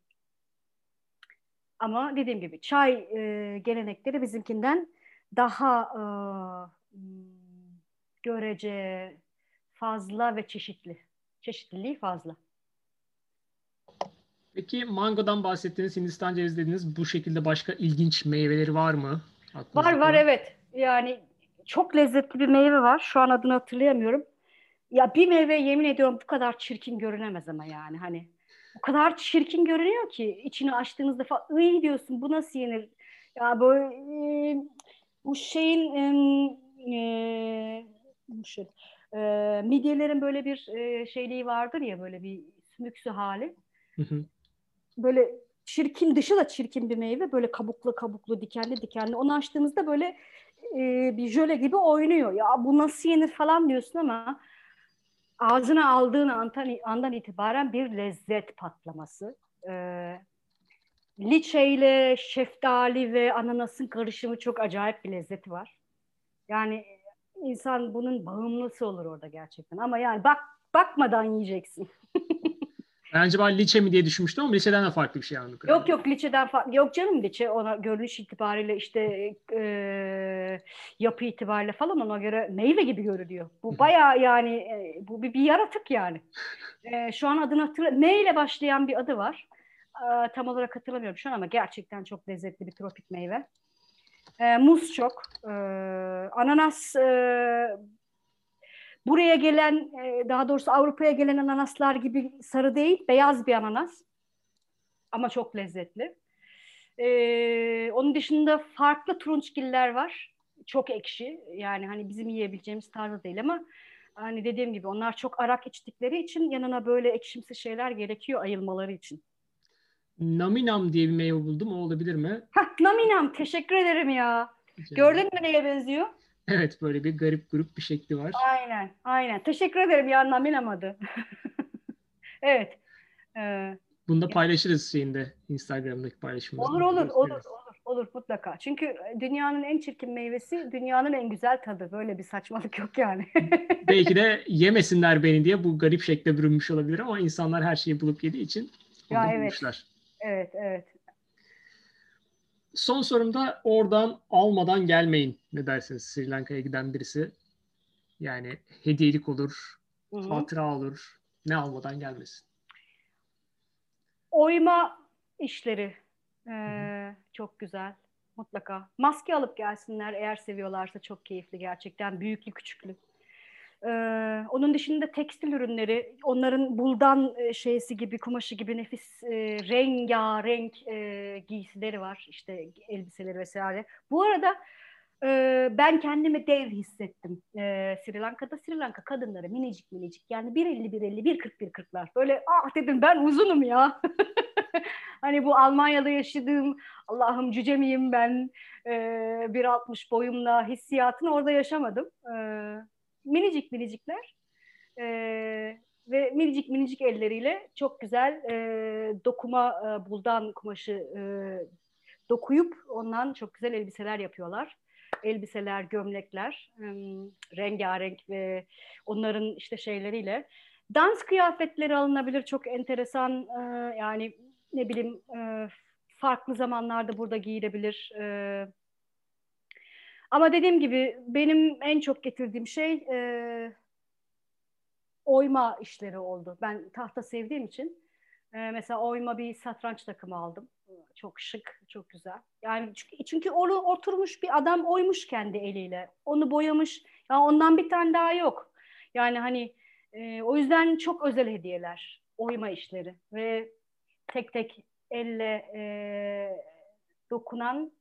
ama dediğim gibi çay e, gelenekleri bizimkinden daha e, görece fazla ve çeşitli. Çeşitliliği fazla. Peki mangodan bahsettiğiniz, Hindistan cevizi dediğiniz bu şekilde başka ilginç meyveleri var mı? Aklınızda var var evet. Yani çok lezzetli bir meyve var. Şu an adını hatırlayamıyorum. Ya bir meyve yemin ediyorum bu kadar çirkin görünemez ama yani hani o kadar çirkin görünüyor ki içini açtığınızda falan iyi diyorsun bu nasıl yenir? Ya böyle e, bu şeyin e, e, şu, e, midyelerin böyle bir e, şeyliği vardır ya böyle bir sümüksü hali. Böyle çirkin dışı da çirkin bir meyve böyle kabuklu kabuklu dikenli dikenli onu açtığınızda böyle e, bir jöle gibi oynuyor. Ya bu nasıl yenir falan diyorsun ama ağzına aldığın andan, andan itibaren bir lezzet patlaması. Ee, liçe şeftali ve ananasın karışımı çok acayip bir lezzeti var. Yani insan bunun bağımlısı olur orada gerçekten. Ama yani bak bakmadan yiyeceksin. [LAUGHS] Ben acaba liçe mi diye düşünmüştüm ama liçeden de farklı bir şey anladım. Yok yok liçeden farklı. Yok canım liçe ona görünüş itibariyle işte e, yapı itibariyle falan ona göre meyve gibi görülüyor. Bu baya yani e, bu bir, bir yaratık yani. E, şu an adını hatırlamıyorum. M ile başlayan bir adı var. E, tam olarak hatırlamıyorum şu an ama gerçekten çok lezzetli bir tropik meyve. E, muz çok. E, ananas e, Buraya gelen, e, daha doğrusu Avrupa'ya gelen ananaslar gibi sarı değil, beyaz bir ananas. Ama çok lezzetli. Ee, onun dışında farklı turunçgiller var. Çok ekşi. Yani hani bizim yiyebileceğimiz tarzda değil ama hani dediğim gibi onlar çok arak içtikleri için yanına böyle ekşimsi şeyler gerekiyor ayılmaları için. Naminam diye bir meyve buldum. O olabilir mi? Hah, naminam. Teşekkür ederim ya. Gördün mü neye benziyor? Evet böyle bir garip grup bir şekli var. Aynen aynen. Teşekkür ederim ya Naminamadı. [LAUGHS] evet. Ee, Bunu da paylaşırız şeyinde Instagram'daki paylaşımımızda. Olur olur olur olur olur mutlaka. Çünkü dünyanın en çirkin meyvesi dünyanın en güzel tadı. Böyle bir saçmalık yok yani. [LAUGHS] Belki de yemesinler beni diye bu garip şekle bürünmüş olabilir ama insanlar her şeyi bulup yediği için ya evet. Bulmuşlar. Evet evet. Son sorumda oradan almadan gelmeyin. Ne dersiniz Sri Lanka'ya giden birisi? Yani hediyelik olur, Hı-hı. hatıra olur. Ne almadan gelmesin? Oyma işleri ee, çok güzel. Mutlaka. Maske alıp gelsinler eğer seviyorlarsa çok keyifli gerçekten. Büyüklü küçüklü. Ee, onun dışında tekstil ürünleri, onların buldan e, şeysi gibi, kumaşı gibi nefis e, rengarenk e, giysileri var. İşte elbiseleri vesaire. Bu arada e, ben kendimi dev hissettim e, Sri Lanka'da. Sri Lanka kadınları minicik minicik yani 1.50 1.50 1.40 1.40'lar. Böyle ah dedim ben uzunum ya. [LAUGHS] hani bu Almanya'da yaşadığım Allah'ım cüce miyim ben e, 1.60 boyumla hissiyatını orada yaşamadım. E, minicik minicikler. E, ve minicik minicik elleriyle çok güzel e, dokuma e, buldan kumaşı e, dokuyup ondan çok güzel elbiseler yapıyorlar. Elbiseler, gömlekler, e, rengarenk ve onların işte şeyleriyle. Dans kıyafetleri alınabilir çok enteresan e, yani ne bileyim e, farklı zamanlarda burada giyilebilir. E, ama dediğim gibi benim en çok getirdiğim şey e, oyma işleri oldu. Ben tahta sevdiğim için e, mesela oyma bir satranç takımı aldım. Çok şık, çok güzel. Yani çünkü, çünkü onu oturmuş bir adam oymuş kendi eliyle. Onu boyamış. Yani ondan bir tane daha yok. Yani hani e, o yüzden çok özel hediyeler, oyma işleri ve tek tek elle e, dokunan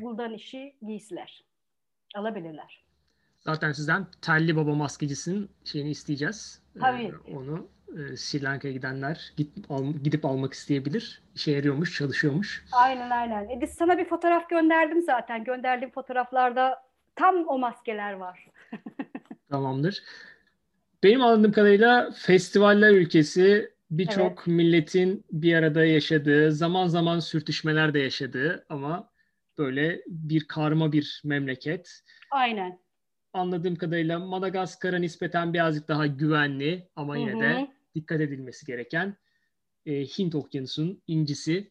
buldan işi giysiler alabilirler. Zaten sizden Telli Baba maskecisinin şeyini isteyeceğiz. Tabii. Ee, onu e, Sri Lanka'ya gidenler gidip, al, gidip almak isteyebilir. İşe yarıyormuş, çalışıyormuş. Aynen aynen. E, biz sana bir fotoğraf gönderdim zaten. Gönderdiğim fotoğraflarda tam o maskeler var. [LAUGHS] Tamamdır. Benim anladığım kadarıyla festivaller ülkesi birçok evet. milletin bir arada yaşadığı, zaman zaman sürtüşmeler de yaşadığı ama böyle bir karma bir memleket. Aynen. Anladığım kadarıyla Madagaskar'a nispeten birazcık daha güvenli ama yine Hı-hı. de dikkat edilmesi gereken e, Hint Okyanusu'nun incisi.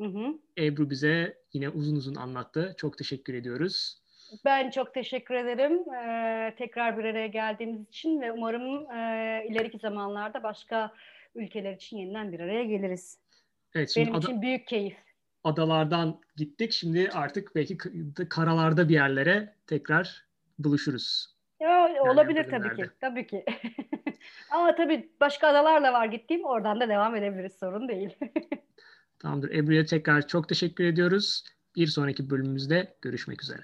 Hı-hı. Ebru bize yine uzun uzun anlattı. Çok teşekkür ediyoruz. Ben çok teşekkür ederim ee, tekrar bir araya geldiğimiz için ve umarım e, ileriki zamanlarda başka ülkeler için yeniden bir araya geliriz. Evet, Benim ada- için büyük keyif. Adalardan gittik. Şimdi artık belki karalarda bir yerlere tekrar buluşuruz. Ya, olabilir tabii ki. Tabii ki. [LAUGHS] Ama tabii başka adalar da var gittiğim. Oradan da devam edebiliriz. Sorun değil. [LAUGHS] Tamamdır. Ebru'ya tekrar çok teşekkür ediyoruz. Bir sonraki bölümümüzde görüşmek üzere.